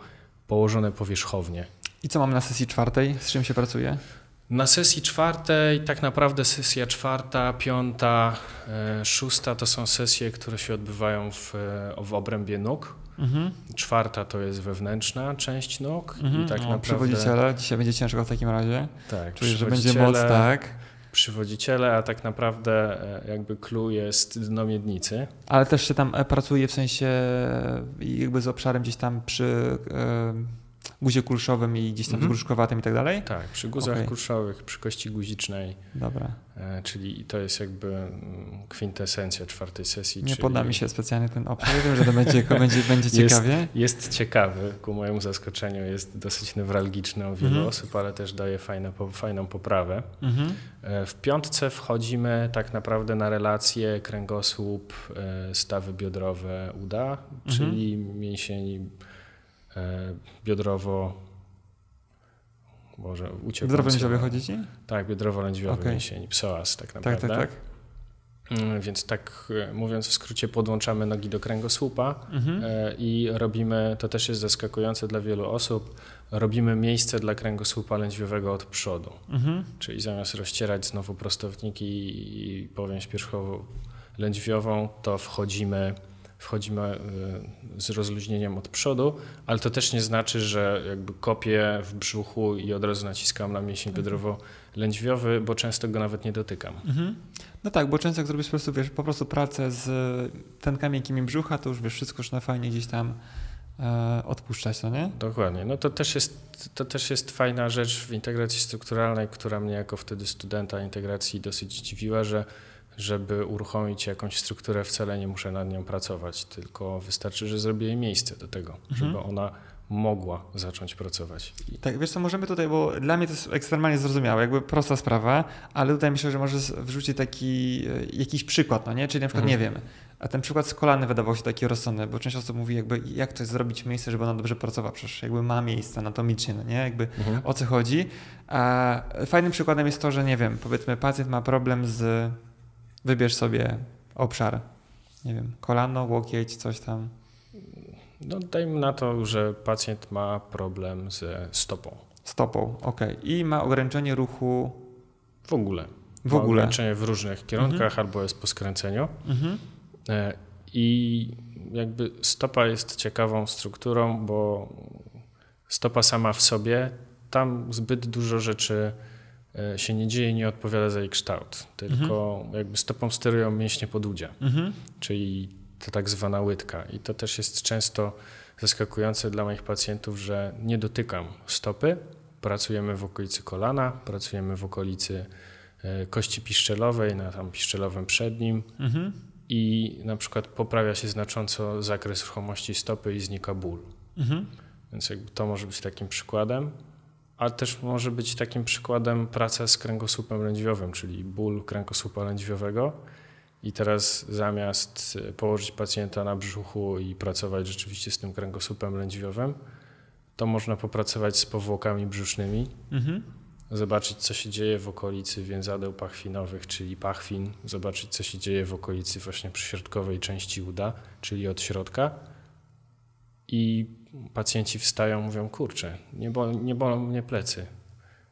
położone powierzchownie. I co mamy na sesji czwartej? Z czym się pracuje? Na sesji czwartej, tak naprawdę sesja czwarta, piąta, e, szósta to są sesje, które się odbywają w, e, w obrębie nóg. Mhm. Czwarta to jest wewnętrzna część nóg mhm. i tak naprawdę... Przywodziciele, dzisiaj będzie ciężko w takim razie. Tak. Czuję, że będzie moc, tak. Przywodziciele, a tak naprawdę e, jakby clue jest dno miednicy. Ale też się tam pracuje w sensie jakby z obszarem gdzieś tam przy... Yy guzie kulszowym i gdzieś tam mhm. gruszkowatym i tak dalej? Tak, przy guzach okay. kulszowych, przy kości guzicznej. Dobra. E, czyli to jest jakby mm, kwintesencja czwartej sesji. Nie czyli... poda mi się specjalnie ten obszar. Wiem, że to będzie, *laughs* będzie, będzie ciekawie. Jest, jest ciekawy, ku mojemu zaskoczeniu. Jest dosyć newralgiczny u wielu mhm. osób, ale też daje fajne, fajną poprawę. Mhm. E, w piątce wchodzimy tak naprawdę na relacje kręgosłup, e, stawy biodrowe, uda, czyli mięsień biodrowo Boże, uciekł. Biodrowo-lędźwiowy chodzi ci? Tak, biodrowo-lędźwiowy okay. mięsień, psoas tak, tak naprawdę. Tak, tak, tak. Więc tak e, mówiąc w skrócie, podłączamy nogi do kręgosłupa mhm. E, i robimy, to też jest zaskakujące dla wielu osób, robimy miejsce dla kręgosłupa lędźwiowego od przodu. Mhm. Czyli zamiast rozcierać znowu prostowniki i powięź pierzchowo lędźwiową, to wchodzimy wchodzimy z rozluźnieniem od przodu, ale to też nie znaczy, że jakby kopię w brzuchu i od razu naciskam na mięsień mhm. biodrowo-lędźwiowy, bo często go nawet nie dotykam. Mhm. No tak, bo często jak zrobisz po prostu, wiesz, po prostu pracę z tętkami miękkimi brzucha, to już wiesz, wszystko już na fajnie gdzieś tam e, odpuszczać, no nie? Dokładnie. No to też, jest, to też jest fajna rzecz w integracji strukturalnej, która mnie jako wtedy studenta integracji dosyć dziwiła, że żeby uruchomić jakąś strukturę, wcale nie muszę nad nią pracować, tylko wystarczy, że zrobię jej miejsce do tego, mhm. żeby ona mogła zacząć pracować. Tak, wiesz co, możemy tutaj, bo dla mnie to jest ekstremalnie zrozumiałe, jakby prosta sprawa, ale tutaj myślę, że możesz wrzucić taki e, jakiś przykład, no nie? Czyli na przykład, mhm. nie wiem, a ten przykład z kolany wydawał się taki rozsądny, bo część osób mówi jakby, jak to jest zrobić miejsce, żeby ona dobrze pracowała, przecież jakby ma miejsce anatomicznie, no nie? Jakby mhm. o co chodzi. A fajnym przykładem jest to, że nie wiem, powiedzmy pacjent ma problem z, wybierz sobie obszar, nie wiem, kolano, łokieć, coś tam no, dajmy na to, że pacjent ma problem ze stopą. Stopą, ok. I ma ograniczenie ruchu. W ogóle. W ma ogóle. Ograniczenie w różnych kierunkach mhm. albo jest po skręceniu. Mhm. E, I jakby stopa jest ciekawą strukturą, bo stopa sama w sobie, tam zbyt dużo rzeczy się nie dzieje, nie odpowiada za jej kształt. Tylko mhm. jakby stopą sterują mięśnie podudzia. Mhm. Czyli to tak zwana łydka. I to też jest często zaskakujące dla moich pacjentów, że nie dotykam stopy. Pracujemy w okolicy kolana, pracujemy w okolicy e, kości piszczelowej, na tam piszczelowym przednim mhm. i na przykład poprawia się znacząco zakres ruchomości stopy i znika ból. Mhm. Więc to może być takim przykładem. A też może być takim przykładem praca z kręgosłupem lędźwiowym, czyli ból kręgosłupa lędźwiowego i teraz zamiast e, położyć pacjenta na brzuchu i pracować rzeczywiście z tym kręgosłupem lędźwiowym, to można popracować z powłokami brzusznymi, mhm. zobaczyć co się dzieje w okolicy więzadeł pachwinowych, czyli pachwin, zobaczyć co się dzieje w okolicy właśnie przyśrodkowej części uda, czyli od środka. I pacjenci wstają, mówią, kurczę, nie, bol, nie bolą mnie plecy,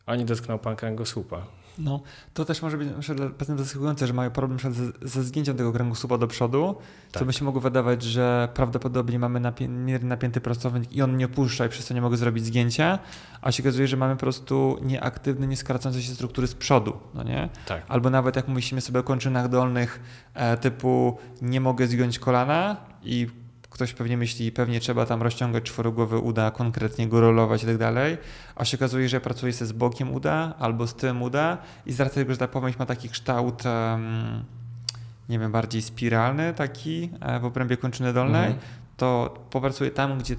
ani dotknął pan kręgosłupa. No, to też może być dla pacjentów zaskakujące, że mają problem ze, ze zgięciem tego kręgosłupa do przodu, tak. co by się mogło wydawać, że prawdopodobnie mamy napię napięty prostownik i on nie opuszcza i przez to nie mogę zrobić zgięcia, a się okazuje, że mamy po prostu nieaktywne, nieskracające się struktury z przodu, no nie? Tak. Albo nawet jak myślimy sobie o kończynach dolnych e, typu nie mogę zgiąć kolana i ktoś pewnie myśli, pewnie trzeba tam rozciągać czworogłowy uda, konkretnie go rolować i tak dalej, a się okazuje, że ja pracuję z bokiem uda albo z tym uda i z racji tego, że ta pomyśl ma taki kształt um, nie wiem, bardziej spiralny taki e, w obrębie kończyny dolnej, mhm. to popracuję tam, gdzie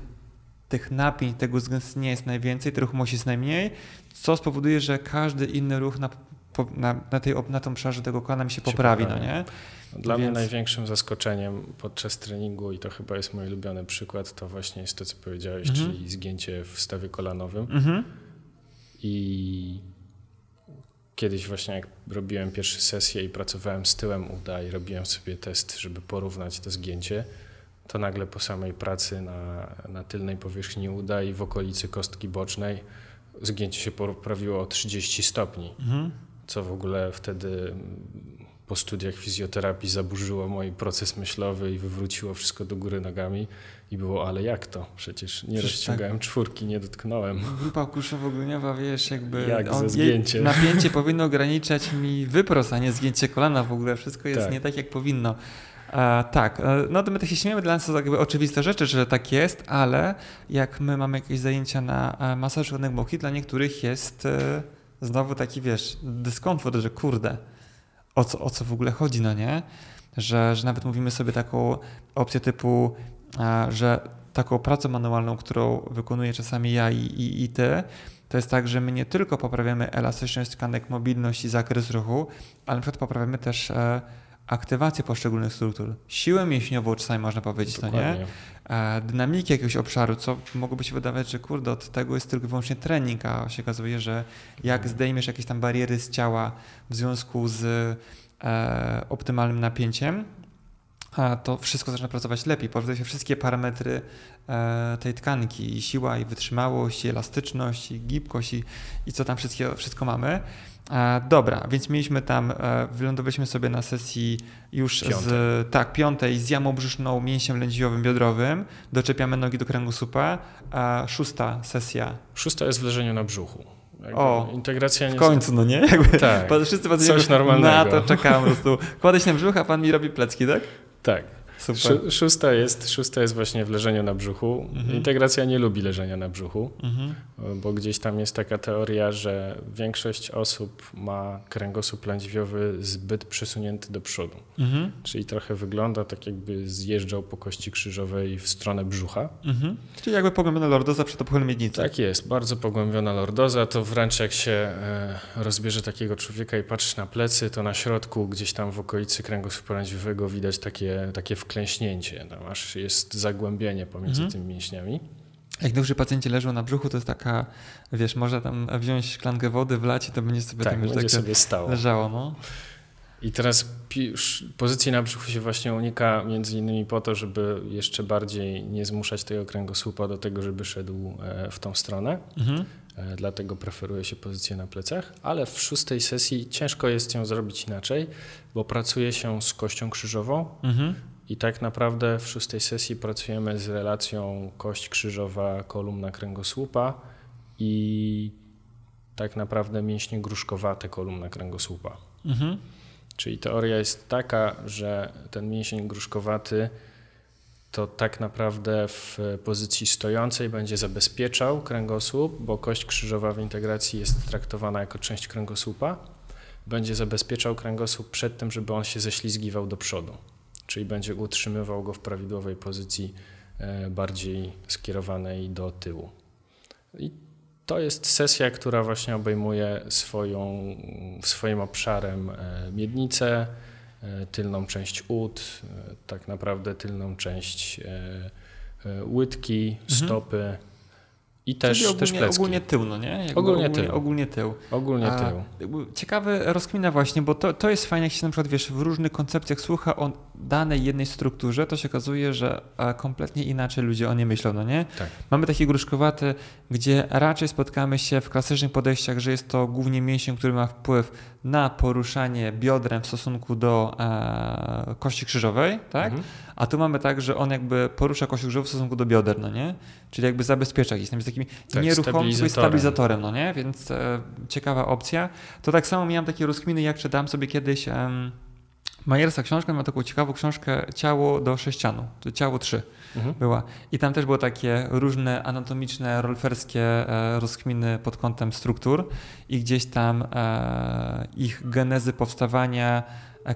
tych napięć, tego zgęstnienia jest najwięcej, tych ruchów jest najmniej, co spowoduje, że każdy inny ruch na, na, na, tej, na tym obszarze tego kolana mi się, się poprawi, no nie? Dla Więc... mnie największym zaskoczeniem podczas treningu, i to chyba jest mój ulubiony przykład, to właśnie jest to, co powiedziałeś, mhm. czyli zgięcie w stawie kolanowym. Mhm. I kiedyś właśnie jak robiłem pierwsze sesje i pracowałem z tyłem uda i robiłem sobie test, żeby porównać to zgięcie, to nagle po samej pracy na, na tylnej powierzchni uda i w okolicy kostki bocznej zgięcie się poprawiło o 30 stopni. Mhm. Co w ogóle wtedy po studiach fizjoterapii zaburzyło mój proces myślowy i wywróciło wszystko do góry nogami i było, ale jak to? Przecież nie Przecież rozciągałem tak. czwórki, nie dotknąłem. Grupa kuszowo-gleniowa, wiesz, jakby *laughs* jak on, ze zgięciem. *laughs* napięcie powinno ograniczać mi wyprost, a nie zgięcie kolana w ogóle. Wszystko jest tak. nie tak, jak powinno. E, tak, e, no to my tak się śmiemy, dla nas to jakby oczywiste rzeczy, że tak jest, ale jak my mamy jakieś zajęcia na e, masaż boki, dla niektórych jest znowu taki, wiesz, dyskomfort, że kurde, o co, o co w ogóle chodzi, no nie? Że, że nawet mówimy sobie taką opcję typu, że taką pracę manualną, którą wykonuję czasami ja i, i, i ty, to jest tak, że my nie tylko poprawiamy elastyczność tkanek, mobilność i zakres ruchu, ale na przykład poprawiamy też e, aktywację poszczególnych struktur, siłę mięśniową czasami można powiedzieć, Dokładnie. no nie? E, dynamiki jakiegoś obszaru, co mogłoby się wydawać, że kurde, od tego jest tylko i wyłącznie trening, a się okazuje, że jak zdejmiesz jakieś tam bariery z ciała w związku z e, optymalnym napięciem, to wszystko zaczyna pracować lepiej. Pojawiają się wszystkie parametry e, tej tkanki, i siła, i wytrzymałość, i elastyczność, i gibkość, i, i co tam wszystko, wszystko mamy. Dobra, więc mieliśmy tam, e, wylądowaliśmy sobie na sesji już Piątej. z tak, piątej z jamą brzuszną, mięsiem lędźwiowym, biodrowym, doczepiamy nogi do kręgosłupa. A szósta sesja. Szósta jest w leżeniu na brzuchu. Jakby O, integracja W nie końcu, no nie? Jakby Tak, wszyscy coś normalnego. Na to czekałem po prostu. Kładę się na brzuch, a pan mi robi plecki, tak? Tak. Super. Szó- Szósta jest, szósta jest właśnie w leżeniu na brzuchu. Mhm. Integracja nie lubi leżenia na brzuchu, Mhm. bo gdzieś tam jest taka teoria, że większość osób ma kręgosłup lędźwiowy zbyt przesunięty do przodu. Mhm. Czyli trochę wygląda tak, jakby zjeżdżał po kości krzyżowej w stronę brzucha. Mhm. Czyli jakby pogłębiona lordoza przed opuchem miednicy. Tak jest, bardzo pogłębiona lordoza. To wręcz jak się e, rozbierze takiego człowieka i patrzy na plecy, to na środku, gdzieś tam w okolicy kręgosłupa lędźwiowego widać takie, takie wklęśnięcie. Tam aż jest zagłębienie pomiędzy Mhm. tymi mięśniami. Jak duży pacjenci leżą na brzuchu, to jest taka, wiesz, można tam wziąć szklankę wody, wlać i to będzie sobie tak, tam będzie takie sobie stało. leżało, no. I teraz pozycji na brzuchu się właśnie unika między innymi po to, żeby jeszcze bardziej nie zmuszać tego kręgosłupa do tego, żeby szedł e, w tą stronę. Mhm. E, Dlatego preferuje się pozycję na plecach, ale w szóstej sesji ciężko jest ją zrobić inaczej, bo pracuje się z kością krzyżową Mhm. I tak naprawdę w szóstej sesji pracujemy z relacją kość krzyżowa, kolumna kręgosłupa i tak naprawdę mięśnie gruszkowate kolumna kręgosłupa. Mhm. Czyli teoria jest taka, że ten mięsień gruszkowaty to tak naprawdę w pozycji stojącej będzie zabezpieczał kręgosłup, bo kość krzyżowa w integracji jest traktowana jako część kręgosłupa. Będzie zabezpieczał kręgosłup przed tym, żeby on się ześlizgiwał do przodu. Czyli będzie utrzymywał go w prawidłowej pozycji e, bardziej skierowanej do tyłu. I to jest sesja, która właśnie obejmuje swoją, swoim obszarem e, miednicę, e, tylną część ud, tak naprawdę tylną część łydki, stopy i też, Czyli też ogólnie, plecki. ogólnie tył, no nie? Ogólnie ogólnie, tył. ogólnie tył. Ogólnie tył. Ciekawe rozkmina właśnie, bo to, to jest fajne, jak się na przykład wiesz, w różnych koncepcjach słucha o danej jednej strukturze, to się okazuje, że e, kompletnie inaczej ludzie o niej myślą, no nie? Tak. Mamy takie gruszkowate, gdzie raczej spotkamy się w klasycznych podejściach, że jest to głównie mięsień, który ma wpływ na poruszanie biodrem w stosunku do e, kości krzyżowej, tak? Mhm. A tu mamy tak, że on jakby porusza kość krzyżową w stosunku do bioder, no nie? Czyli jakby zabezpiecza tam, jest takim Tak, nieruchomym stabilizatorem. stabilizatorem, no nie? Więc e, ciekawa opcja. To tak samo miałem takie rozkminy, jak czytałem sobie kiedyś em, Majersa książkę, miał taką ciekawą książkę Ciało do sześcianu, czy Ciało 3 Mhm. była. I tam też było takie różne anatomiczne, rolferskie e, rozkminy pod kątem struktur i gdzieś tam e, ich genezy powstawania,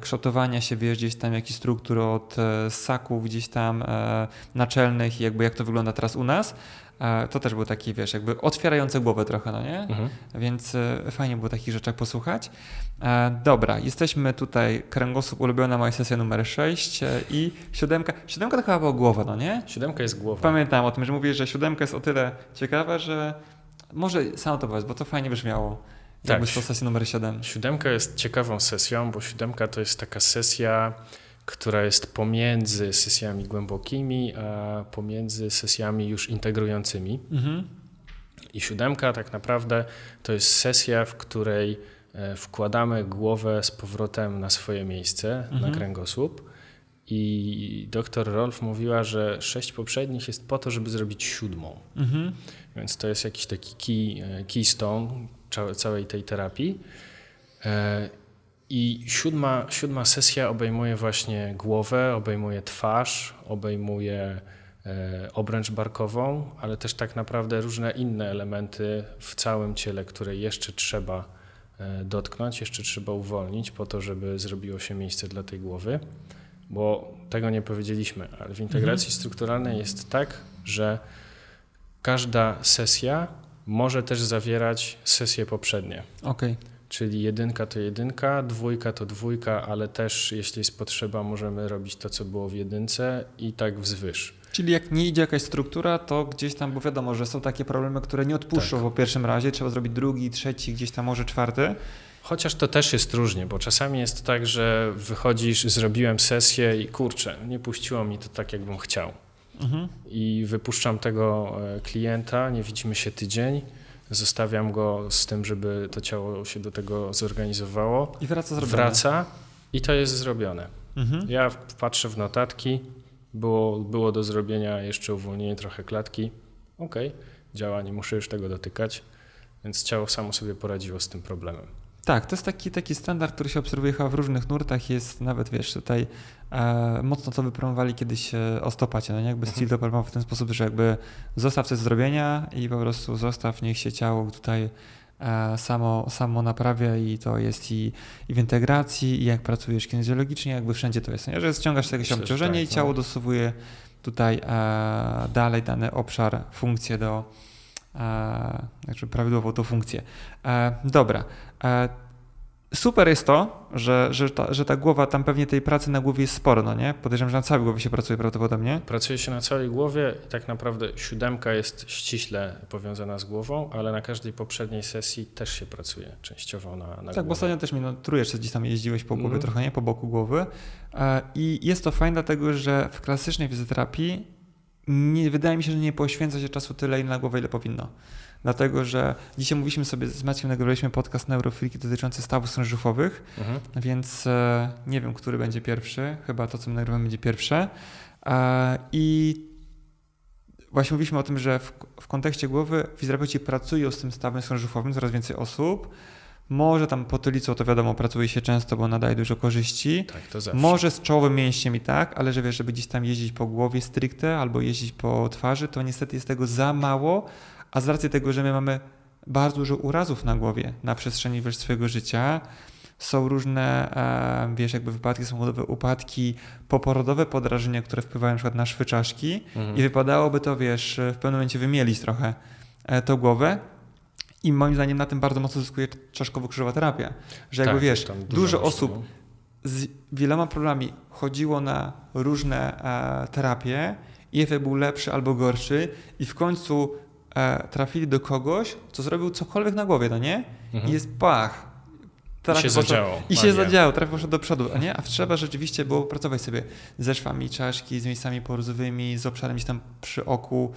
kształtowania się, wiesz, gdzieś tam jakichś struktur od e, ssaków gdzieś tam e, naczelnych i jakby jak to wygląda teraz u nas. E, to też było takie, wiesz, jakby otwierające głowę trochę, no nie? Mhm. Więc fajnie było takich rzeczach posłuchać. Dobra, jesteśmy tutaj, kręgosłup ulubiona moja sesja numer 6 e, i siódemka. Siódemka to chyba była głowa, no nie? Siódemka jest głowa. Pamiętam o tym, że mówisz, że siódemka jest o tyle ciekawa, że może sam to powiedz, bo to fajnie brzmiało. Tak. Jakby to sesja numer 7. Siódemka jest ciekawą sesją, bo siódemka to jest taka sesja, która jest pomiędzy sesjami głębokimi, a pomiędzy sesjami już integrującymi. Mhm. I siódemka tak naprawdę to jest sesja, w której e, wkładamy głowę z powrotem na swoje miejsce, Mhm. na kręgosłup. I doktor Rolf mówiła, że sześć poprzednich jest po to, żeby zrobić siódmą. Mhm. Więc to jest jakiś taki key, e, keystone całej tej terapii. E, I siódma, siódma sesja obejmuje właśnie głowę, obejmuje twarz, obejmuje e, obręcz barkową, ale też tak naprawdę różne inne elementy w całym ciele, które jeszcze trzeba e, dotknąć, jeszcze trzeba uwolnić po to, żeby zrobiło się miejsce dla tej głowy. Bo tego nie powiedzieliśmy, ale w integracji strukturalnej jest tak, że każda sesja może też zawierać sesje poprzednie. Okej. Czyli jedynka to jedynka, dwójka to dwójka, ale też jeśli jest potrzeba, możemy robić to, co było w jedynce i tak wzwyż. Czyli jak nie idzie jakaś struktura, to gdzieś tam, bo wiadomo, że są takie problemy, które nie odpuszczą Tak. po pierwszym razie, trzeba zrobić drugi, trzeci, gdzieś tam może czwarty. Chociaż to też jest różnie, bo czasami jest tak, że wychodzisz, zrobiłem sesję i kurczę, nie puściło mi to tak, jakbym chciał. Mhm. i wypuszczam tego e, klienta, nie widzimy się tydzień, zostawiam go z tym, żeby to ciało się do tego zorganizowało. I wraca zrobione. Wraca i to jest zrobione. Mhm. Ja patrzę w notatki, było, było do zrobienia jeszcze uwolnienie trochę klatki. Ok, działa, nie muszę już tego dotykać, więc ciało samo sobie poradziło z tym problemem. Tak, to jest taki, taki standard, który się obserwuje chyba w różnych nurtach. Jest nawet, wiesz, tutaj mocno to wypromowali kiedyś e, o stopacie. No nie? Jakby mhm. styl to w ten sposób, że jakby zostaw coś zrobienia i po prostu zostaw, niech się ciało tutaj e, samo, samo naprawia i to jest i, i w integracji, i jak pracujesz kinezjologicznie, jakby wszędzie to jest. Nie? Że ściągasz jakieś obciążenie tak, i ciało no. dostosowuje tutaj e, dalej dany obszar, funkcję do, e, znaczy prawidłową tą funkcję. E, dobra. Super jest to, że, że, ta, że ta głowa, tam pewnie tej pracy na głowie jest sporo, no nie? Podejrzewam, że na całej głowie się pracuje prawdopodobnie. Pracuje się na całej głowie i tak naprawdę siódemka jest ściśle powiązana z głową, ale na każdej poprzedniej sesji też się pracuje częściowo na, na Tak, głowę. bo ostatnio też mi no, trójeczce gdzieś tam jeździłeś po głowie mm. trochę, nie? Po boku głowy. E, I jest to fajne dlatego, że w klasycznej fizjoterapii nie, wydaje mi się, że nie poświęca się czasu tyle na głowę, ile powinno dlatego że dzisiaj mówiliśmy sobie z Maciem, nagrywaliśmy podcast Neurofilki dotyczący stawów sążuchowych, mhm. więc e, nie wiem, który będzie pierwszy, chyba to, co my nagrywamy, będzie pierwsze. E, I właśnie mówiliśmy o tym, że w, w kontekście głowy fizjoterapeuci pracują z tym stawem sążuchowym, coraz więcej osób, może tam potylicą to wiadomo, pracuje się często, bo nadaje dużo korzyści. Tak, to zawsze. Może z czołowym mięśniem i tak, ale że wiesz, żeby gdzieś tam jeździć po głowie stricte albo jeździć po twarzy, to niestety jest tego za mało, a z racji tego, że my mamy bardzo dużo urazów na głowie na przestrzeni wiesz, swojego życia, są różne, wiesz, jakby wypadki samochodowe, upadki, poporodowe podrażnienia, które wpływają na przykład na szwy czaszki mhm. i wypadałoby to, wiesz, w pewnym momencie wymielić trochę e, tą głowę. I moim zdaniem na tym bardzo mocno zyskuje czaszkowo-krzyżowa terapia. Że jakby tak, wiesz, dużo, osób no. z wieloma problemami chodziło na różne e, terapie i efekt był lepszy albo gorszy i w końcu trafili do kogoś, co zrobił cokolwiek na głowie, no nie? Mhm. I jest pach. I się zadziało. I się zadziało, trafia poszedł do przodu, a nie? A trzeba rzeczywiście było pracować sobie ze szwami czaszki, z miejscami poruzowymi, z obszarem gdzieś tam przy oku.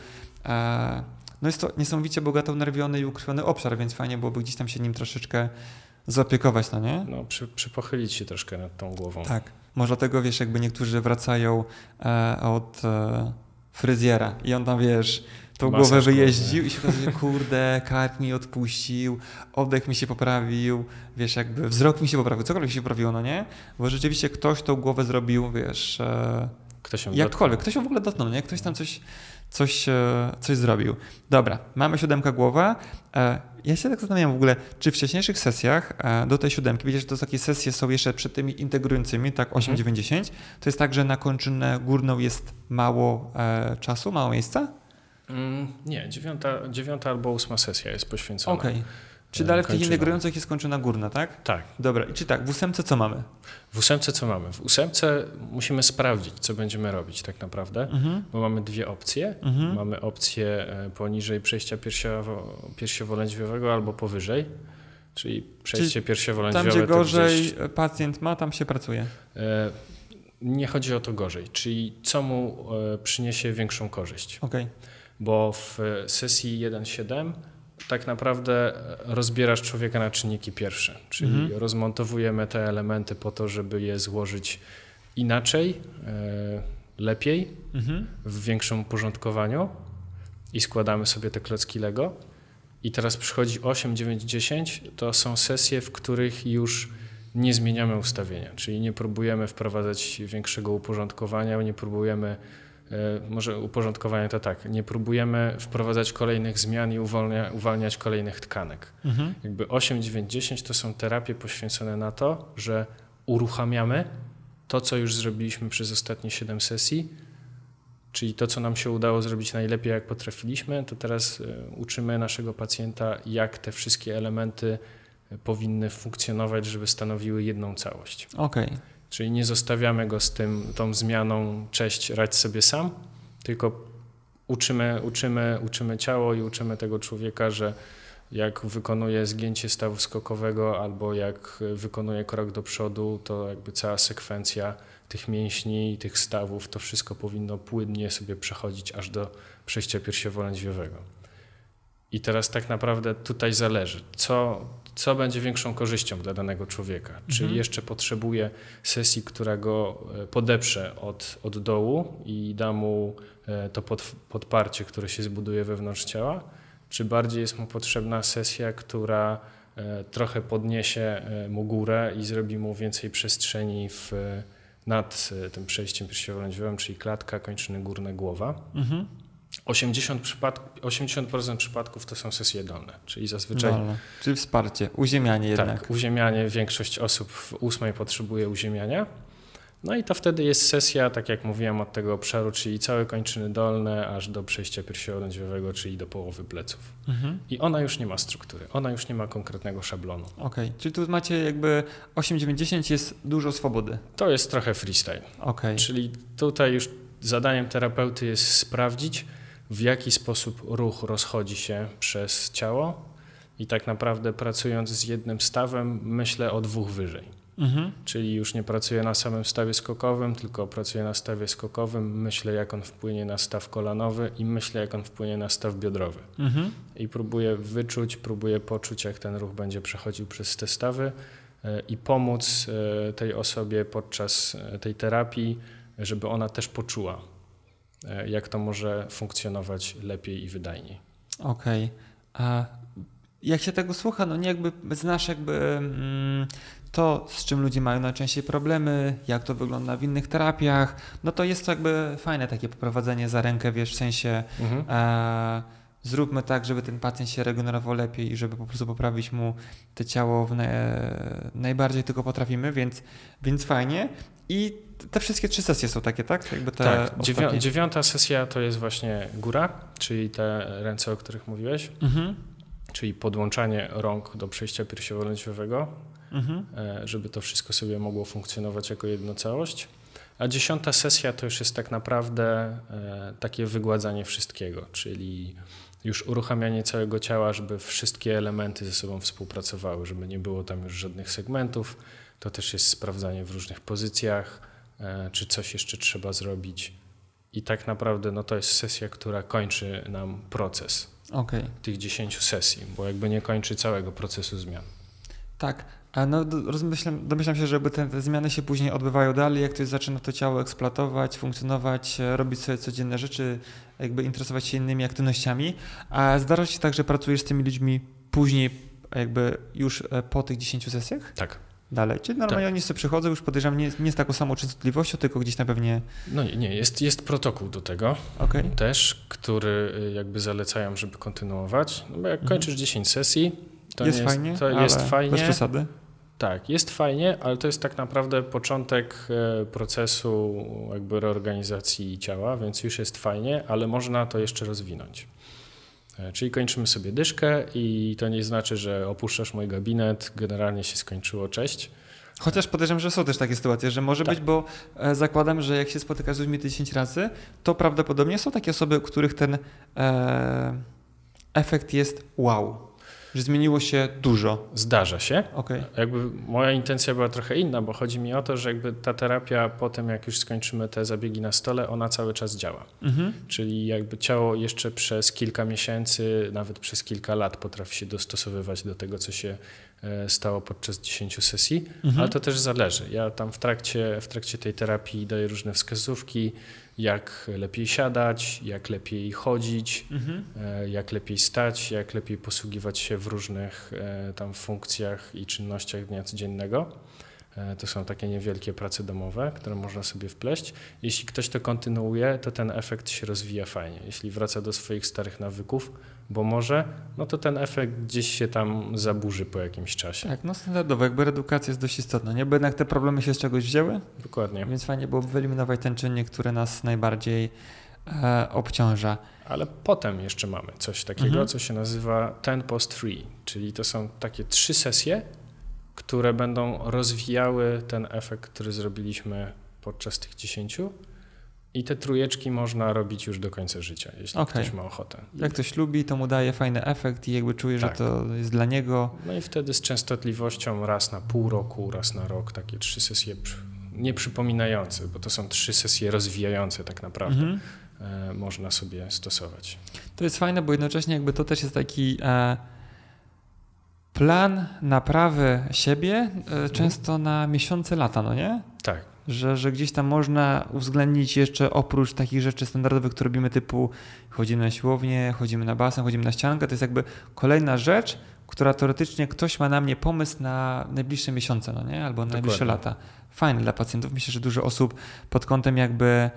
E, no jest to niesamowicie bogato nerwiony i ukrwiony obszar, więc fajnie byłoby gdzieś tam się nim troszeczkę zaopiekować, no nie? No, przy, przypochylić się troszkę nad tą głową. Tak. Może dlatego, wiesz, jakby niektórzy wracają e, od e, fryzjera i on tam, wiesz, tą głowę wyjeździł i się okazuje, kurde, kark mi odpuścił, oddech mi się poprawił, wiesz, jakby wzrok mi się poprawił, cokolwiek się poprawiło, no nie? Bo rzeczywiście ktoś tą głowę zrobił, wiesz, e, ktoś ją jakkolwiek, ktoś ją w ogóle dotknął, nie? Ktoś tam coś, coś, e, coś zrobił. Dobra, mamy siódemka głowa. E, ja się tak zastanawiam w ogóle, czy w wcześniejszych sesjach do tej siódemki, wiecie, że to takie sesje są jeszcze przed tymi integrującymi, tak 8, mhm. 9, 10, to jest tak, że na kończynę górną jest mało czasu, mało miejsca? Mm, nie, dziewiąta, dziewiąta albo ósma sesja jest poświęcona. Okej. Okay. Czy dalej w tych integrujących jest kończona górna, tak? Tak. Dobra, i czy tak, w ósemce co mamy? W ósemce co mamy? W ósemce musimy sprawdzić, co będziemy robić tak naprawdę, mhm. bo mamy dwie opcje. Mhm. Mamy opcję e, poniżej przejścia piersiowo, piersiowo-lędźwiowego albo powyżej, czyli przejście czyli piersiowo-lędźwiowe. Tam, gdzie gorzej gdzieś... pacjent ma, tam się pracuje. E, nie chodzi o to gorzej, czyli co mu e, przyniesie większą korzyść. Okej. Okay bo w sesji 1.7 tak naprawdę rozbierasz człowieka na czynniki pierwsze, czyli mhm. rozmontowujemy te elementy po to, żeby je złożyć inaczej, e, lepiej, mhm. w większym uporządkowaniu i składamy sobie te klocki Lego. I teraz przychodzi 8, 9, 10. To są sesje, w których już nie zmieniamy ustawienia, czyli nie próbujemy wprowadzać większego uporządkowania, nie próbujemy może uporządkowanie to tak, nie próbujemy wprowadzać kolejnych zmian i uwalnia, uwalniać kolejnych tkanek. Mhm. Jakby 8, 9, 10 to są terapie poświęcone na to, że uruchamiamy to, co już zrobiliśmy przez ostatnie 7 sesji, czyli to, co nam się udało zrobić najlepiej, jak potrafiliśmy, to teraz e, uczymy naszego pacjenta, jak te wszystkie elementy powinny funkcjonować, żeby stanowiły jedną całość. Okej. Okay. Czyli nie zostawiamy go z tym, tą zmianą, cześć, radź sobie sam, tylko uczymy, uczymy, uczymy ciało i uczymy tego człowieka, że jak wykonuje zgięcie stawu skokowego albo jak wykonuje krok do przodu, to jakby cała sekwencja tych mięśni, tych stawów, to wszystko powinno płynnie sobie przechodzić aż do przejścia piersiowo-lędźwiowego. I teraz tak naprawdę tutaj zależy, co, co będzie większą korzyścią dla danego człowieka. Czy mhm. jeszcze potrzebuje sesji, która go e, podeprze od, od dołu i da mu e, to pod, podparcie, które się zbuduje wewnątrz ciała, czy bardziej jest mu potrzebna sesja, która e, trochę podniesie mu górę i zrobi mu więcej przestrzeni w, nad tym przejściem piersiowo-lędźwiowym, czyli klatka, kończyny górne, głowa. Mhm. 80%, przypadk 80% przypadków to są sesje dolne, czyli zazwyczaj. Dolne. Czyli wsparcie, uziemianie jednak. Tak, uziemianie. Większość osób w ósmej potrzebuje uziemiania. No i to wtedy jest sesja, tak jak mówiłem, od tego obszaru, czyli całe kończyny dolne, aż do przejścia piersiowo-lędźwiowego, czyli do połowy pleców. Mhm. I ona już nie ma struktury, ona już nie ma konkretnego szablonu. Okej, okay. czyli tu macie jakby 8-9-10 jest dużo swobody. To jest trochę freestyle. Okay. Czyli tutaj już zadaniem terapeuty jest sprawdzić, w jaki sposób ruch rozchodzi się przez ciało i tak naprawdę pracując z jednym stawem myślę o dwóch wyżej. Mhm. Czyli już nie pracuję na samym stawie skokowym, tylko pracuję na stawie skokowym, myślę jak on wpłynie na staw kolanowy i myślę jak on wpłynie na staw biodrowy. Mhm. I próbuję wyczuć, próbuję poczuć jak ten ruch będzie przechodził przez te stawy e, i pomóc e, tej osobie podczas e, tej terapii, żeby ona też poczuła, jak to może funkcjonować lepiej i wydajniej. Okej. Okay. A jak się tego słucha, no nie jakby znasz jakby mm, to, z czym ludzie mają najczęściej problemy, jak to wygląda w innych terapiach, no to jest to jakby fajne takie poprowadzenie za rękę, wiesz, w sensie mhm. e, zróbmy tak, żeby ten pacjent się regenerował lepiej i żeby po prostu poprawić mu to ciało w naj, najbardziej tylko potrafimy, więc, więc fajnie. I te wszystkie trzy sesje są takie, tak? Jakby te tak, ostatnie... dziewiąta sesja to jest właśnie góra, czyli te ręce, o których mówiłeś, mhm. czyli podłączanie rąk do przejścia piersiowo-lędźwiowego, mhm. E, żeby to wszystko sobie mogło funkcjonować jako jedno całość. A dziesiąta sesja to już jest tak naprawdę e, takie wygładzanie wszystkiego, czyli już uruchamianie całego ciała, żeby wszystkie elementy ze sobą współpracowały, żeby nie było tam już żadnych segmentów. To też jest sprawdzanie w różnych pozycjach, e, czy coś jeszcze trzeba zrobić. I tak naprawdę no, to jest sesja, która kończy nam proces okay. tych 10 sesji, bo jakby nie kończy całego procesu zmian. Tak, no, rozmyślam, domyślam się, że te, te, zmiany się później odbywają dalej, jak ktoś zaczyna to ciało eksploatować, funkcjonować, e, robić sobie codzienne rzeczy, jakby interesować się innymi aktywnościami. A zdarza się tak, że pracujesz z tymi ludźmi później, jakby już e, po tych 10 sesjach? Tak. Dalej. Czyli normalnie tak. oni sobie przychodzą, już podejrzewam, nie, nie z taką samą częstotliwością, tylko gdzieś na pewnie. No nie, nie jest, jest protokół do tego okay. też, który y, jakby zalecają, żeby kontynuować. No bo jak mhm. kończysz 10 sesji, to jest, jest fajnie. To jest fajnie. Bez przesady. Tak, jest fajnie, ale to jest tak naprawdę początek e, procesu jakby reorganizacji ciała, więc już jest fajnie, ale można to jeszcze rozwinąć. E, czyli kończymy sobie dyszkę i to nie znaczy, że opuszczasz mój gabinet, generalnie się skończyło, cześć. Chociaż podejrzewam, że są też takie sytuacje, że może tak. być, bo e, zakładam, że jak się spotykasz z ludźmi 10 razy, to prawdopodobnie są takie osoby, u których ten e, efekt jest wow. Że zmieniło się dużo. Zdarza się. Okay. Jakby moja intencja była trochę inna, bo chodzi mi o to, że jakby ta terapia po tym, jak już skończymy te zabiegi na stole, ona cały czas działa. Mhm. Czyli jakby ciało jeszcze przez kilka miesięcy, nawet przez kilka lat potrafi się dostosowywać do tego, co się e, stało podczas 10 sesji, mhm. ale to też zależy. Ja tam w trakcie, w trakcie tej terapii daję różne wskazówki, jak lepiej siadać, jak lepiej chodzić, mhm. E, jak lepiej stać, jak lepiej posługiwać się w różnych e, tam funkcjach i czynnościach dnia codziennego. E, to są takie niewielkie prace domowe, które można sobie wpleść. Jeśli ktoś to kontynuuje, to ten efekt się rozwija fajnie. Jeśli wraca do swoich starych nawyków, bo może, no to ten efekt gdzieś się tam zaburzy po jakimś czasie. Tak, no standardowo, jakby redukacja jest dość istotna, nie? Bo jednak te problemy się z czegoś wzięły. Dokładnie. Więc fajnie byłoby wyeliminować ten czynnik, który nas najbardziej e, obciąża. Ale potem jeszcze mamy coś takiego, mhm. co się nazywa ten post free, czyli to są takie trzy sesje, które będą rozwijały ten efekt, który zrobiliśmy podczas tych dziesięciu i te trujeczki można robić już do końca życia, jeśli okay. ktoś ma ochotę. Jak ktoś lubi, to mu daje fajny efekt i jakby czuje, tak. że to jest dla niego. No i wtedy z częstotliwością raz na pół roku, raz na rok, takie trzy sesje nieprzypominający, bo to są trzy sesje rozwijające tak naprawdę. Mhm. E, można sobie stosować. To jest fajne, bo jednocześnie jakby to też jest taki e, plan naprawy siebie e, mhm. często na miesiące, lata, no nie? Tak. Że, że gdzieś tam można uwzględnić jeszcze oprócz takich rzeczy standardowych, które robimy typu chodzimy na siłownię, chodzimy na basen, chodzimy na ściankę, to jest jakby kolejna rzecz, która teoretycznie ktoś ma na mnie pomysł na najbliższe miesiące, no nie? Albo na najbliższe lata. Fajne dla pacjentów. Myślę, że dużo osób pod kątem jakby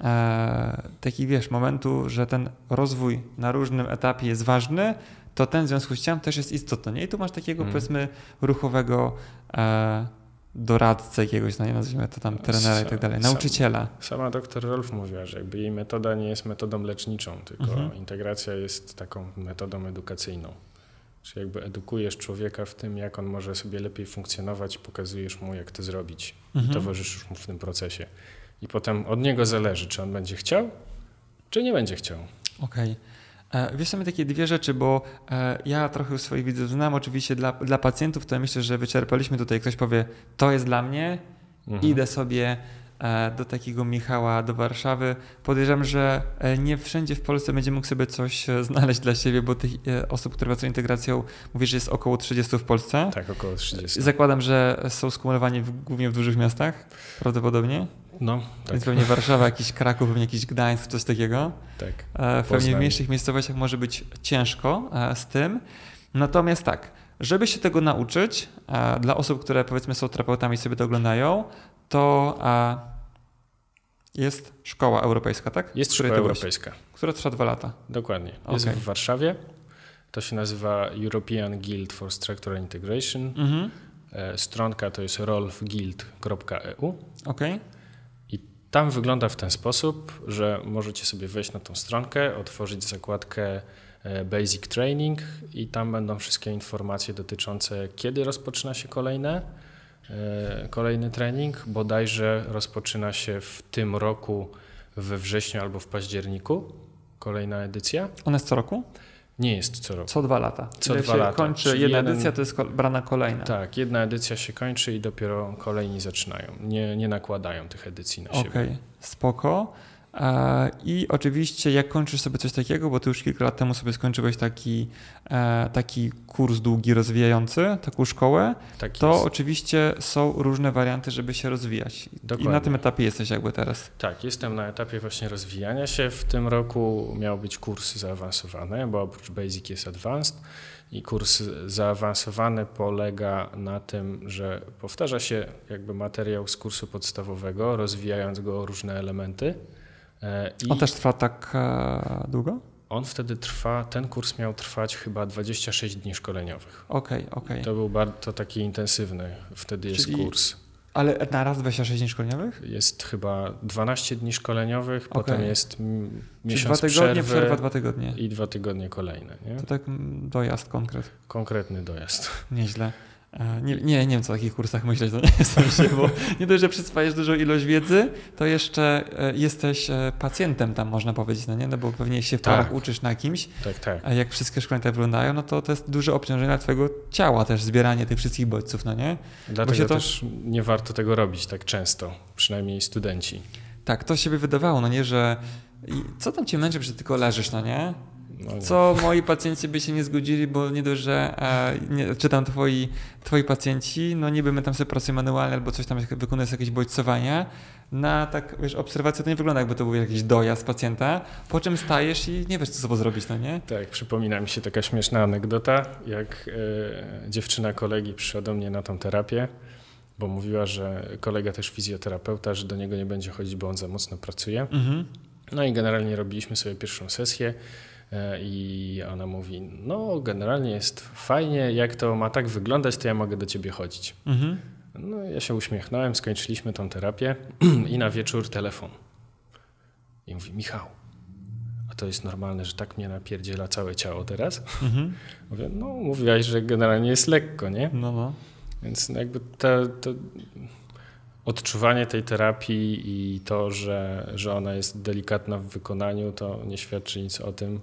e, taki, wiesz, momentu, że ten rozwój na różnym etapie jest ważny, to ten w związku z tym też jest istotny. Nie? I tu masz takiego, hmm. powiedzmy, ruchowego e, doradcę jakiegoś, no nie nazwijmy to tam trenera i tak dalej, nauczyciela. Sama doktor Rolf mówiła, że jakby jej metoda nie jest metodą leczniczą, tylko mhm. integracja jest taką metodą edukacyjną. Czyli jakby edukujesz człowieka w tym, jak on może sobie lepiej funkcjonować, pokazujesz mu, jak to zrobić mhm. i towarzyszysz mu w tym procesie. I potem od niego zależy, czy on będzie chciał, czy nie będzie chciał. Okej. Okay. E, wiesz, są takie dwie rzeczy, bo e, ja trochę swoich widzów znam. Oczywiście dla, dla pacjentów to myślę, że wyczerpaliśmy tutaj. Ktoś powie, to jest dla mnie, mhm. idę sobie E, do takiego Michała do Warszawy. Podejrzewam, że nie wszędzie w Polsce będzie mógł sobie coś znaleźć dla siebie, bo tych osób, które pracują integracją, mówisz, że jest około 30 w Polsce. Tak, około 30. Zakładam, że są skumulowani w, głównie w dużych miastach, prawdopodobnie. No, tak. Więc pewnie Warszawa, jakiś Kraków, pewnie jakiś Gdańsk, coś takiego. Tak. Pewnie w mniejszych miejscowościach może być ciężko z tym. Natomiast tak, żeby się tego nauczyć, dla osób, które powiedzmy są terapeutami i sobie to oglądają, to jest szkoła europejska, tak? Jest szkoła europejska. Która trwa dwa lata. Dokładnie. Jest okay. w Warszawie. To się nazywa European Guild for Structural Integration. Mhm. E, stronka to jest rolfguild.eu. Okay. Tam wygląda w ten sposób, że możecie sobie wejść na tą stronkę, otworzyć zakładkę e, Basic Training i tam będą wszystkie informacje dotyczące kiedy rozpoczyna się kolejne E, kolejny trening. Bodajże rozpoczyna się w tym roku we wrześniu albo w październiku. Kolejna edycja. Ona jest co roku? Nie jest co roku. Co dwa lata. Co Ile dwa się lata. kończy Czyli jedna jeden... edycja, to jest brana kolejna. Tak, jedna edycja się kończy i dopiero kolejni zaczynają. Nie, nie nakładają tych edycji na siebie. Okej, okay. spoko. I oczywiście, jak kończysz sobie coś takiego, bo ty już kilka lat temu sobie skończyłeś taki, e, taki kurs długi, rozwijający, taką szkołę, tak to oczywiście są różne warianty, żeby się rozwijać. Dokładnie. I na tym etapie jesteś jakby teraz. Tak, jestem na etapie właśnie rozwijania się. W tym roku miał być kurs zaawansowany, bo oprócz Basic jest Advanced. I kurs zaawansowany polega na tym, że powtarza się jakby materiał z kursu podstawowego, rozwijając go o różne elementy. E, I On też trwa tak e, długo? On wtedy trwa, ten kurs miał trwać chyba 26 dni szkoleniowych. Okej, okay, okej. Okay. To był bardzo taki intensywny, wtedy Czyli, jest kurs. Ale na raz 26 dni szkoleniowych? Jest chyba 12 dni szkoleniowych, okay. potem jest miesiąc Czyli dwa tygodnie, przerwa dwa tygodnie. I dwa tygodnie kolejne. Nie? To tak dojazd konkret. Konkretny dojazd. Nieźle. E, nie, nie, nie wiem, co o takich kursach myśleć, to nie *laughs* jestem się, bo nie dość, że przyswajesz dużą ilość wiedzy, to jeszcze e, jesteś e, pacjentem tam, można powiedzieć, no nie? No bo pewnie się w tak. parach uczysz na kimś, tak, tak. a jak wszystkie szkolenia tak wyglądają, no to to jest duże obciążenie dla twojego ciała też, zbieranie tych wszystkich bodźców, no nie? Dlatego to... też nie warto tego robić tak często, przynajmniej studenci. Tak, to się by wydawało, no nie, że co tam cię męczy, że tylko leżysz, no nie? No Co moi pacjenci by się nie zgodzili, bo nie dość, że e, nie, czytam twoi, twoi pacjenci, no niby my tam sobie pracujemy manualnie albo coś tam wykonujesz jakieś bodźcowania, na tak, wiesz, obserwację to nie wygląda jakby to był jakiś dojazd pacjenta, po czym stajesz i nie wiesz, co sobie zrobić, no nie? Tak, przypomina mi się taka śmieszna anegdota, jak e, dziewczyna kolegi przyszła do mnie na tą terapię, bo mówiła, że kolega też fizjoterapeuta, że do niego nie będzie chodzić, bo on za mocno pracuje. Mhm. No i generalnie robiliśmy sobie pierwszą sesję. E, I ona mówi: No, generalnie jest fajnie, jak to ma tak wyglądać, to ja mogę do ciebie chodzić. Mhm. No, ja się uśmiechnąłem, skończyliśmy tą terapię *clears throat* i na wieczór telefon. I mówi: Michał, a to jest normalne, że tak mnie napierdziela całe ciało teraz? Mhm. *laughs* Mówię: No, mówiłaś, że generalnie jest lekko, nie? No, no. Więc jakby te, to odczuwanie tej terapii i to, że, że ona jest delikatna w wykonaniu, to nie świadczy nic o tym,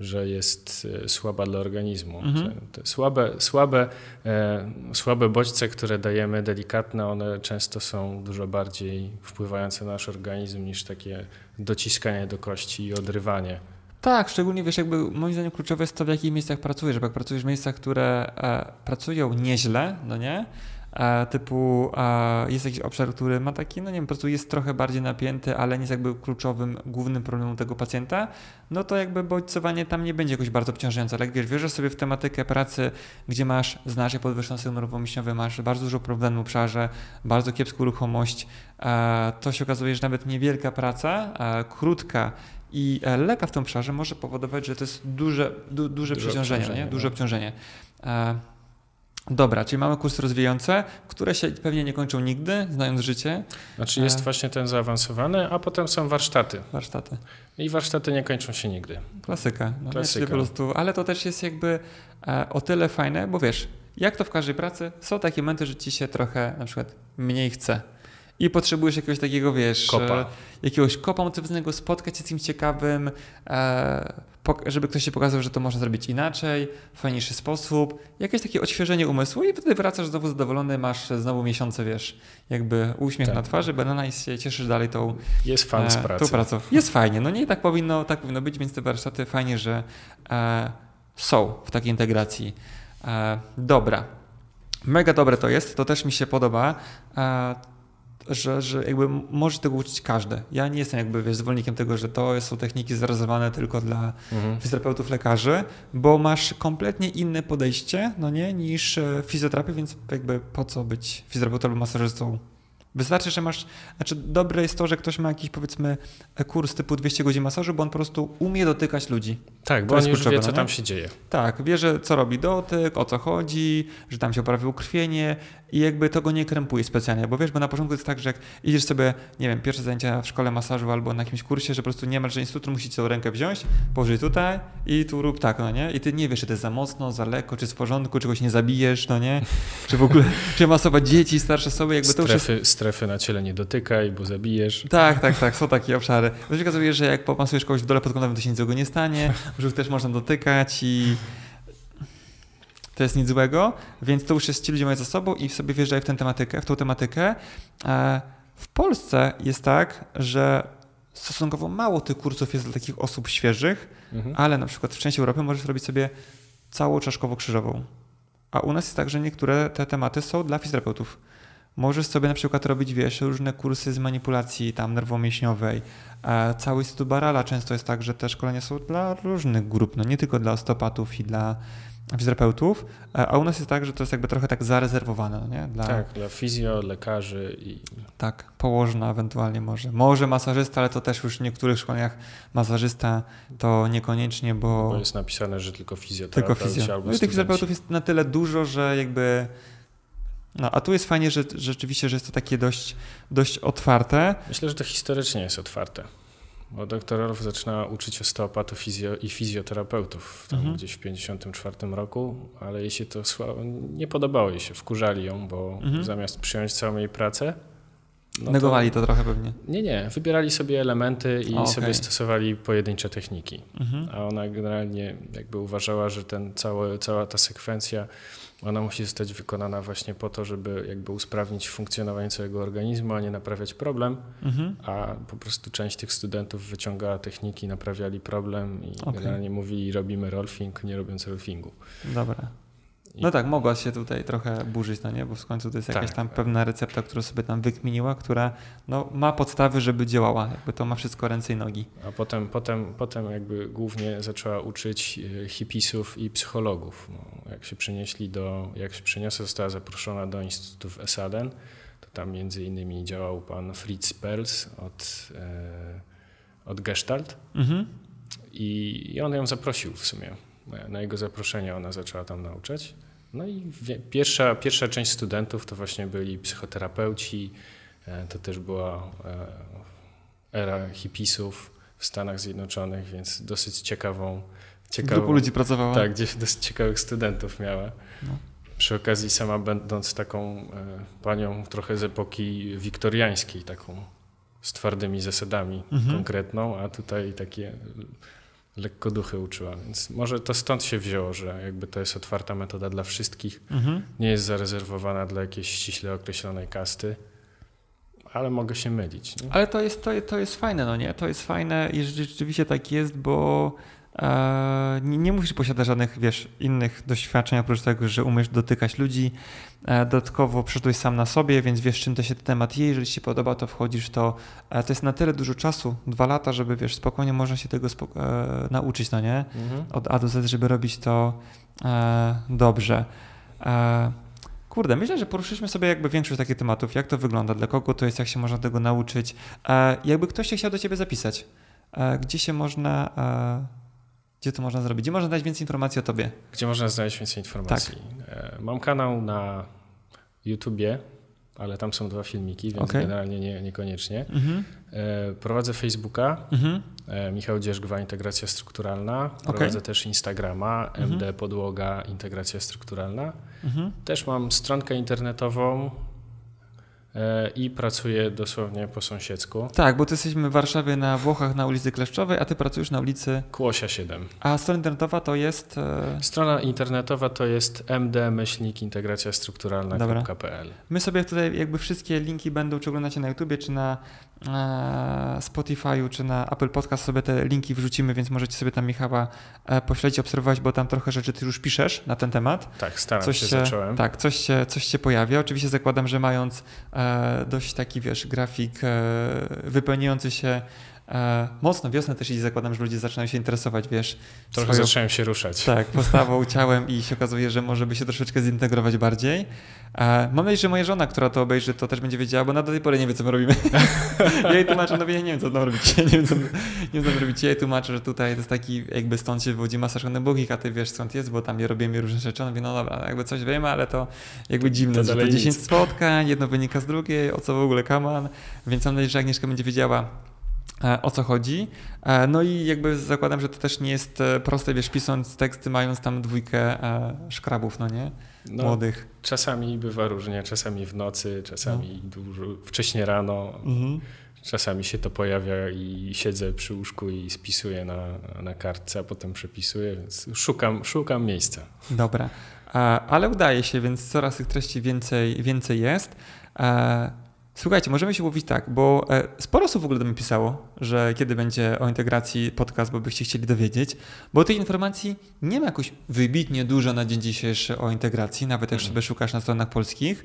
że jest e, słaba dla organizmu. Mhm. Te, te słabe, słabe, e, słabe bodźce, które dajemy delikatne, one często są dużo bardziej wpływające na nasz organizm niż takie dociskanie do kości i odrywanie. Tak, szczególnie wiesz, jakby moim zdaniem kluczowe jest to, w jakich miejscach pracujesz. Bo jak pracujesz w miejscach, które e, pracują nieźle, no nie? E, typu e, jest jakiś obszar, który ma taki, no nie wiem, po prostu jest trochę bardziej napięty, ale nie jest jakby kluczowym, głównym problemem tego pacjenta, no to jakby bodźcowanie tam nie będzie jakoś bardzo obciążające. Ale jak wiesz, wierzysz sobie w tematykę pracy, gdzie masz znacznie podwyższony sygnał nerwowo masz bardzo dużo problemów w obszarze, bardzo kiepską ruchomość, e, to się okazuje, że nawet niewielka praca, krótka i leka w tym obszarze może powodować, że to jest duże, du, duże, duże przeciążenie, obciążenie, nie? duże no. obciążenie. Dobra, czyli mamy kursy rozwijające, które się pewnie nie kończą nigdy, znając życie. Znaczy jest e... właśnie ten zaawansowany, a potem są warsztaty. Warsztaty. I warsztaty nie kończą się nigdy. Klasyka. No, Klasyka. Po prostu, ale to też jest jakby e, o tyle fajne, bo wiesz, jak to w każdej pracy, są takie momenty, że ci się trochę na przykład mniej chce i potrzebujesz jakiegoś takiego, wiesz, kopa. Jakiegoś kopa motywowego, spotkać się z kimś ciekawym, e, żeby ktoś się pokazał, że to można zrobić inaczej, w fajniejszy sposób, jakieś takie odświeżenie umysłu i wtedy wracasz znowu zadowolony, masz znowu miesiące, wiesz, jakby uśmiech tak. na twarzy, banana i się cieszysz dalej tą, Jest fan z e, pracy. tą pracą. Jest fajnie, no nie i tak powinno, tak powinno być, więc te warsztaty fajnie, że e, są w takiej integracji. E, dobra. Mega dobre to jest, to też mi się podoba. E, że, że jakby może tego uczyć każdy. Ja nie jestem jakby wiesz, zwolennikiem tego, że to są techniki zarezerwowane tylko dla mhm. fizjoterapeutów, lekarzy, bo masz kompletnie inne podejście, no nie, niż e, fizjoterapia, więc jakby po co być fizjoterapeutą lub masażystą Wystarczy, że masz, znaczy dobre jest to, że ktoś ma jakiś powiedzmy kurs typu 200 godzin masażu, bo on po prostu umie dotykać ludzi. Tak, bo on już wie, co tam się dzieje. Tak, wie, że co robi dotyk, o co chodzi, że tam się poprawi ukrwienie i jakby to go nie krępuje specjalnie, bo wiesz, bo na początku jest tak, że jak idziesz sobie, nie wiem, pierwsze zajęcia w szkole masażu albo na jakimś kursie, że po prostu nie ma, że instruktor musi ci rękę wziąć, położyć tutaj i tu rób tak, no nie? I ty nie wiesz, czy to jest za mocno, za lekko, czy w porządku, czegoś nie zabijesz, no nie? Czy w ogóle, czy masować dzieci, starsze osoby, jakby strefy, to już jest... Strefy na ciele nie dotykaj, bo zabijesz. Tak, tak, tak, są takie obszary. To się okazuje, że jak pomasujesz kogoś w dole pod kątem, to się nic złego nie stanie, brzuch też można dotykać i to jest nic złego, więc to już jest ci ludzie mają za sobą i sobie wjeżdżają w tę tematykę, w tą tematykę. E, w Polsce jest tak, że stosunkowo mało tych kursów jest dla takich osób świeżych, mhm. ale na przykład w części Europy możesz robić sobie całą czaszkowo-krzyżową. A u nas jest tak, że niektóre te tematy są dla fizjoterapeutów. Możesz sobie na przykład robić, wiesz, różne kursy z manipulacji tam nerwomięśniowej. E, cały Instytut Barala często jest tak, że te szkolenia są dla różnych grup, no nie tylko dla osteopatów i dla fizjoterapeutów, e, a u nas jest tak, że to jest jakby trochę tak zarezerwowane, no nie? Dla, tak, dla fizjo, lekarzy i... Tak, położna ewentualnie może. Może masażysta, ale to też już w niektórych szkoleniach masażysta to niekoniecznie, bo... Bo jest napisane, że tylko fizjoterapeuci tylko fizjo. No i tych fizjoterapeutów jest na tyle dużo, że jakby... No, a tu jest fajnie, że rzeczywiście, że jest to takie dość, dość otwarte. Myślę, że to historycznie jest otwarte. Bo doktor Orlow zaczyna uczyć osteopatów fizjo i fizjoterapeutów tam mhm. gdzieś w 1954 roku, ale jej się to nie podobało jej się, wkurzali ją, bo mhm. zamiast przyjąć całą jej pracę, no Negowali to, to, trochę pewnie. Nie, nie. Wybierali sobie elementy i o, sobie stosowali pojedyncze techniki. Mhm. A ona generalnie jakby uważała, że ten cały, cała ta sekwencja ona musi zostać wykonana właśnie po to, żeby jakby usprawnić funkcjonowanie całego organizmu, a nie naprawiać problem, mhm. a po prostu część tych studentów wyciągała techniki, naprawiali problem i okay. generalnie mówili robimy rolfing, nie robiąc rolfingu. Dobra. No tak, mogła się tutaj trochę burzyć, no nie? Bo w końcu to jest jakaś tak. tam pewna recepta, którą sobie tam wykminiła, która no, ma podstawy, żeby działała. Jakby to ma wszystko ręce i nogi. A potem, potem, potem jakby głównie zaczęła uczyć e, hipisów i psychologów. No, jak się przenieśli do, jak się przeniosła, została zaproszona do Instytutu w Esaden, to tam między innymi działał pan Fritz Perls od, e, od Gestalt. Mhm. I, I on ją zaprosił w sumie na jego zaproszenie ona zaczęła tam nauczać. No i pierwsza, pierwsza część studentów to właśnie byli psychoterapeuci, e, to też była e, era hipisów w Stanach Zjednoczonych, więc dosyć ciekawą... ciekawą Grupa ludzi pracowała. Tak, gdzieś dosyć ciekawych studentów miała. No. Przy okazji sama będąc taką e, panią trochę z epoki wiktoriańskiej, taką z twardymi zasadami mhm. konkretną, a tutaj takie lekko duchy uczyła, więc może to stąd się wzięło, że jakby to jest otwarta metoda dla wszystkich, mhm. nie jest zarezerwowana dla jakiejś ściśle określonej kasty, ale mogę się mylić. Nie? Ale to jest, to, to jest fajne, no nie? To jest fajne i rzeczywiście tak jest, bo e, nie, nie musisz posiadać żadnych, wiesz, innych doświadczeń, oprócz tego, że umiesz dotykać ludzi. E, dodatkowo przeszedłeś sam na sobie, więc wiesz, czym to się temat je. Jeżeli ci się podoba, to wchodzisz w to. E, to jest na tyle dużo czasu, dwa lata, żeby, wiesz, spokojnie można się tego e, nauczyć, no nie? Mhm. Od A do Z, żeby robić to e, dobrze. E, Kurde, myślę, że poruszyliśmy sobie jakby większość takich tematów. Jak to wygląda, dla kogo to jest, jak się można tego nauczyć. E, jakby ktoś się chciał do ciebie zapisać, gdzie się można, gdzie to można zrobić? Gdzie można znaleźć więcej informacji o tobie? Gdzie można znaleźć więcej informacji? Tak. E, mam kanał na YouTubie, ale tam są dwa filmiki, więc okay. generalnie nie, niekoniecznie. Mhm. E, prowadzę Facebooka, mhm. E, Michał Dzierzgwa, Integracja Strukturalna. Prowadzę okay. też Instagrama, mhm. MD Podłoga, Integracja Strukturalna. Mhm. Też mam stronkę internetową i pracuję dosłownie po sąsiedzku. Tak, bo ty jesteśmy w Warszawie na Włochach na ulicy Kleszczowej, a ty pracujesz na ulicy Kłosia 7. A strona internetowa to jest e, Strona internetowa to jest md-integracja-strukturalna.pl. My sobie tutaj jakby wszystkie linki będą, czy oglądacie na YouTubie, czy na e, Spotify'u, czy na Apple Podcast sobie te linki wrzucimy, więc możecie sobie tam Michała pośledzić, obserwować, bo tam trochę rzeczy ty już piszesz na ten temat. Tak, staram coś się, zacząłem. Tak, coś się, coś się pojawia. Oczywiście zakładam, że mając E, dość taki, wiesz, grafik e, wypełniający się e, mocno. Wiosnę też i zakładam, że ludzie zaczynają się interesować, wiesz. Trochę swoją, zaczynają się ruszać. Tak, *laughs* postawą, ciałem i się okazuje, że może by się troszeczkę zintegrować bardziej. Mam nadzieję, że moja żona, która to obejrzy, to też będzie wiedziała, bo na do tej pory nie wie, co my robimy. ja *laughs* jej tłumaczę, no ja nie wiem, co tam robić. nie wiem, co, nie wiem, co robić. Ja jej tłumaczę, że tutaj to jest taki, jakby stąd się wywodzi masa szkolnych a ty wiesz, skąd jest, bo tam je robimy różne rzeczy. On mówi, no dobra, jakby coś wiemy, ale to jakby dziwne, to że to 10 nic. spotkań, jedno wynika z drugiej, o co w ogóle kaman. Więc mam nadzieję, że Agnieszka będzie wiedziała, E, o co chodzi. E, no i jakby zakładam, że to też nie jest e, proste, wiesz, pisząc teksty, mając tam dwójkę szkrabów, no nie? No, Młodych. Czasami bywa różnie, czasami w nocy, czasami no. dużo, wcześnie rano. Mhm. Czasami się to pojawia i siedzę przy łóżku i spisuję na, na kartce, a potem przepisuję, więc szukam, szukam miejsca. Dobra, ale udaje się, więc coraz tych treści więcej, więcej jest. Słuchajcie, możemy się mówić tak, bo e, sporo osób w ogóle do mnie pisało, że kiedy będzie o integracji podcast, bo byście chcieli dowiedzieć, bo tej informacji nie ma jakoś wybitnie dużo na dzień dzisiejszy o integracji, nawet jak mhm. sobie szukasz na stronach polskich,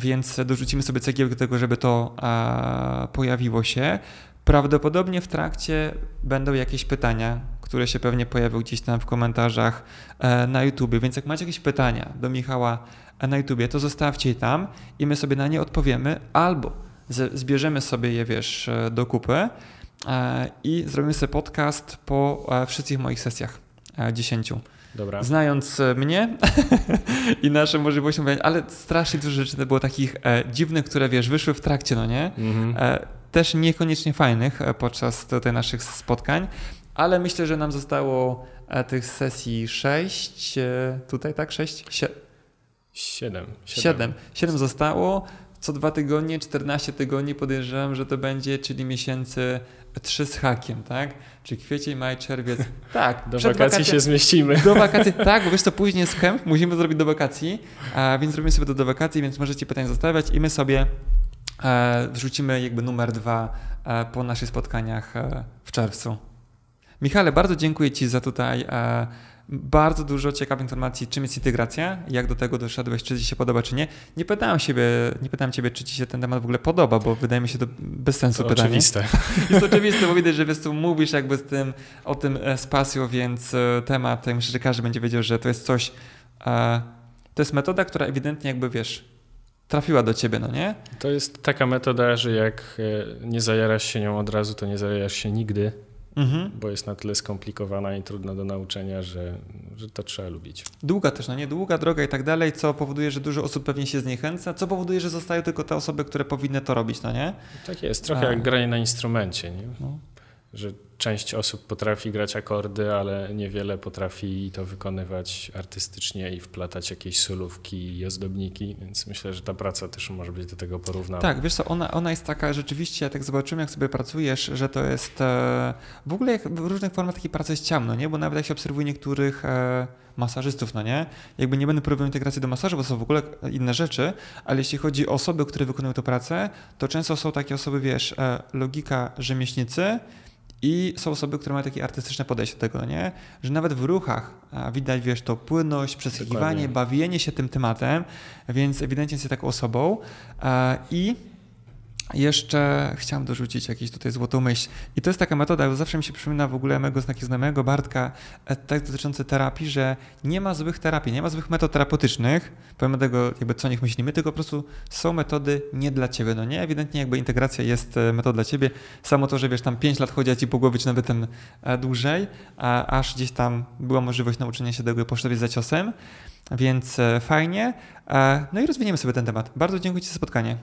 więc dorzucimy sobie cegiełkę do tego, żeby to a, pojawiło się. Prawdopodobnie w trakcie będą jakieś pytania, które się pewnie pojawią gdzieś tam w komentarzach e, na YouTube, więc jak macie jakieś pytania do Michała na YouTubie, to zostawcie je tam i my sobie na nie odpowiemy, albo zbierzemy sobie je, wiesz, e, do kupy e, i zrobimy sobie podcast po e, wszystkich moich sesjach, dziesięciu. Dobra. Znając mnie *laughs* i nasze możliwości mówienia, ale strasznie dużo rzeczy było takich dziwnych, które wiesz, wyszły w trakcie, no nie? Mhm. Też niekoniecznie fajnych podczas tutaj naszych spotkań, ale myślę, że nam zostało tych sesji sześć, tutaj tak, sześć? Sie Siedem. Siedem. Siedem zostało. Co dwa tygodnie, 14 tygodni podejrzewam, że to będzie, czyli miesięcy trzy z hakiem, tak? Czyli kwiecień, maj, czerwiec. *laughs* Tak. Do wakacji wakacja, się zmieścimy. Do wakacji, *laughs* tak, bo wiesz co, później jest kemp, musimy zrobić do wakacji, a, więc zrobimy sobie to do wakacji, więc możecie pytania zostawiać i my sobie e, wrzucimy jakby numer dwa e, po naszych spotkaniach e, w czerwcu. Michale, bardzo dziękuję Ci za tutaj e, bardzo dużo ciekawych informacji, czym jest integracja, jak do tego doszedłeś, czy ci się podoba, czy nie. Nie pytałem siebie, nie pytałem ciebie, czy ci się ten temat w ogóle podoba, bo wydaje mi się to bez sensu to pytanie. Oczywiste. *laughs* Jest oczywiste, bo widać, że wiesz, tu mówisz jakby z tym, o tym e, z pasją, więc e, temat, ja myślę, że każdy będzie wiedział, że to jest coś, e, to jest metoda, która ewidentnie jakby, wiesz, trafiła do ciebie, no nie? To jest taka metoda, że jak nie zajarasz się nią od razu, to nie zajarasz się nigdy mhm. bo jest na tyle skomplikowana i trudna do nauczenia, że, że to trzeba lubić. Długa też, no nie? Długa droga i tak dalej, co powoduje, że dużo osób pewnie się zniechęca, co powoduje, że zostają tylko te osoby, które powinny to robić, no nie? Tak jest, trochę A. jak granie na instrumencie, nie? No. Że część osób potrafi grać akordy, ale niewiele potrafi to wykonywać artystycznie i wplatać jakieś solówki i ozdobniki, więc myślę, że ta praca też może być do tego porównana. Tak, wiesz co, ona, ona jest taka rzeczywiście, jak tak zobaczymy, jak sobie pracujesz, że to jest e, w ogóle jak w różnych formach takiej pracy jest ciemno, nie? Bo nawet jak się obserwuje niektórych e, masażystów, no nie? Jakby nie będę próbował integracji do masażu, bo są w ogóle inne rzeczy, ale jeśli chodzi o osoby, które wykonują tę pracę, to często są takie osoby, wiesz, e, logika rzemieślnicy, i są osoby, które mają takie artystyczne podejście do tego, nie? Że nawet w ruchach widać, wiesz, to płynność, przeskakiwanie, bawienie się tym tematem, więc ewidentnie jest taką osobą. I jeszcze chciałem dorzucić jakieś tutaj złotą myśl. I to jest taka metoda, zawsze mi się przypomina w ogóle mojego takiego znajomego Bartka, e, tak dotyczący terapii, że nie ma złych terapii, nie ma złych metod terapeutycznych, pomimo tego jakby co niech myślimy, tylko po prostu są metody nie dla ciebie, no nie? Ewidentnie jakby integracja jest e, metodą dla ciebie. Samo to, że wiesz, tam 5 lat chodzi ci po głowie, czy nawet ten e, dłużej, aż gdzieś tam była możliwość nauczenia się tego i za ciosem, więc fajnie. No i rozwiniemy sobie ten temat. Bardzo dziękuję Ci za spotkanie.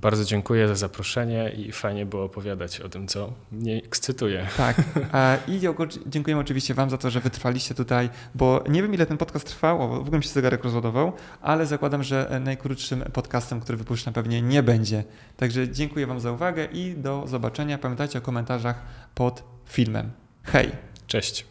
Bardzo dziękuję za zaproszenie i fajnie było opowiadać o tym, co mnie ekscytuje. Tak. I dziękuję oczywiście Wam za to, że wytrwaliście tutaj, bo nie wiem ile ten podcast trwał, w ogóle mi się zegarek rozładował, ale zakładam, że najkrótszym podcastem, który wypuszczę pewnie nie będzie. Także dziękuję Wam za uwagę i do zobaczenia. Pamiętajcie o komentarzach pod filmem. Hej! Cześć!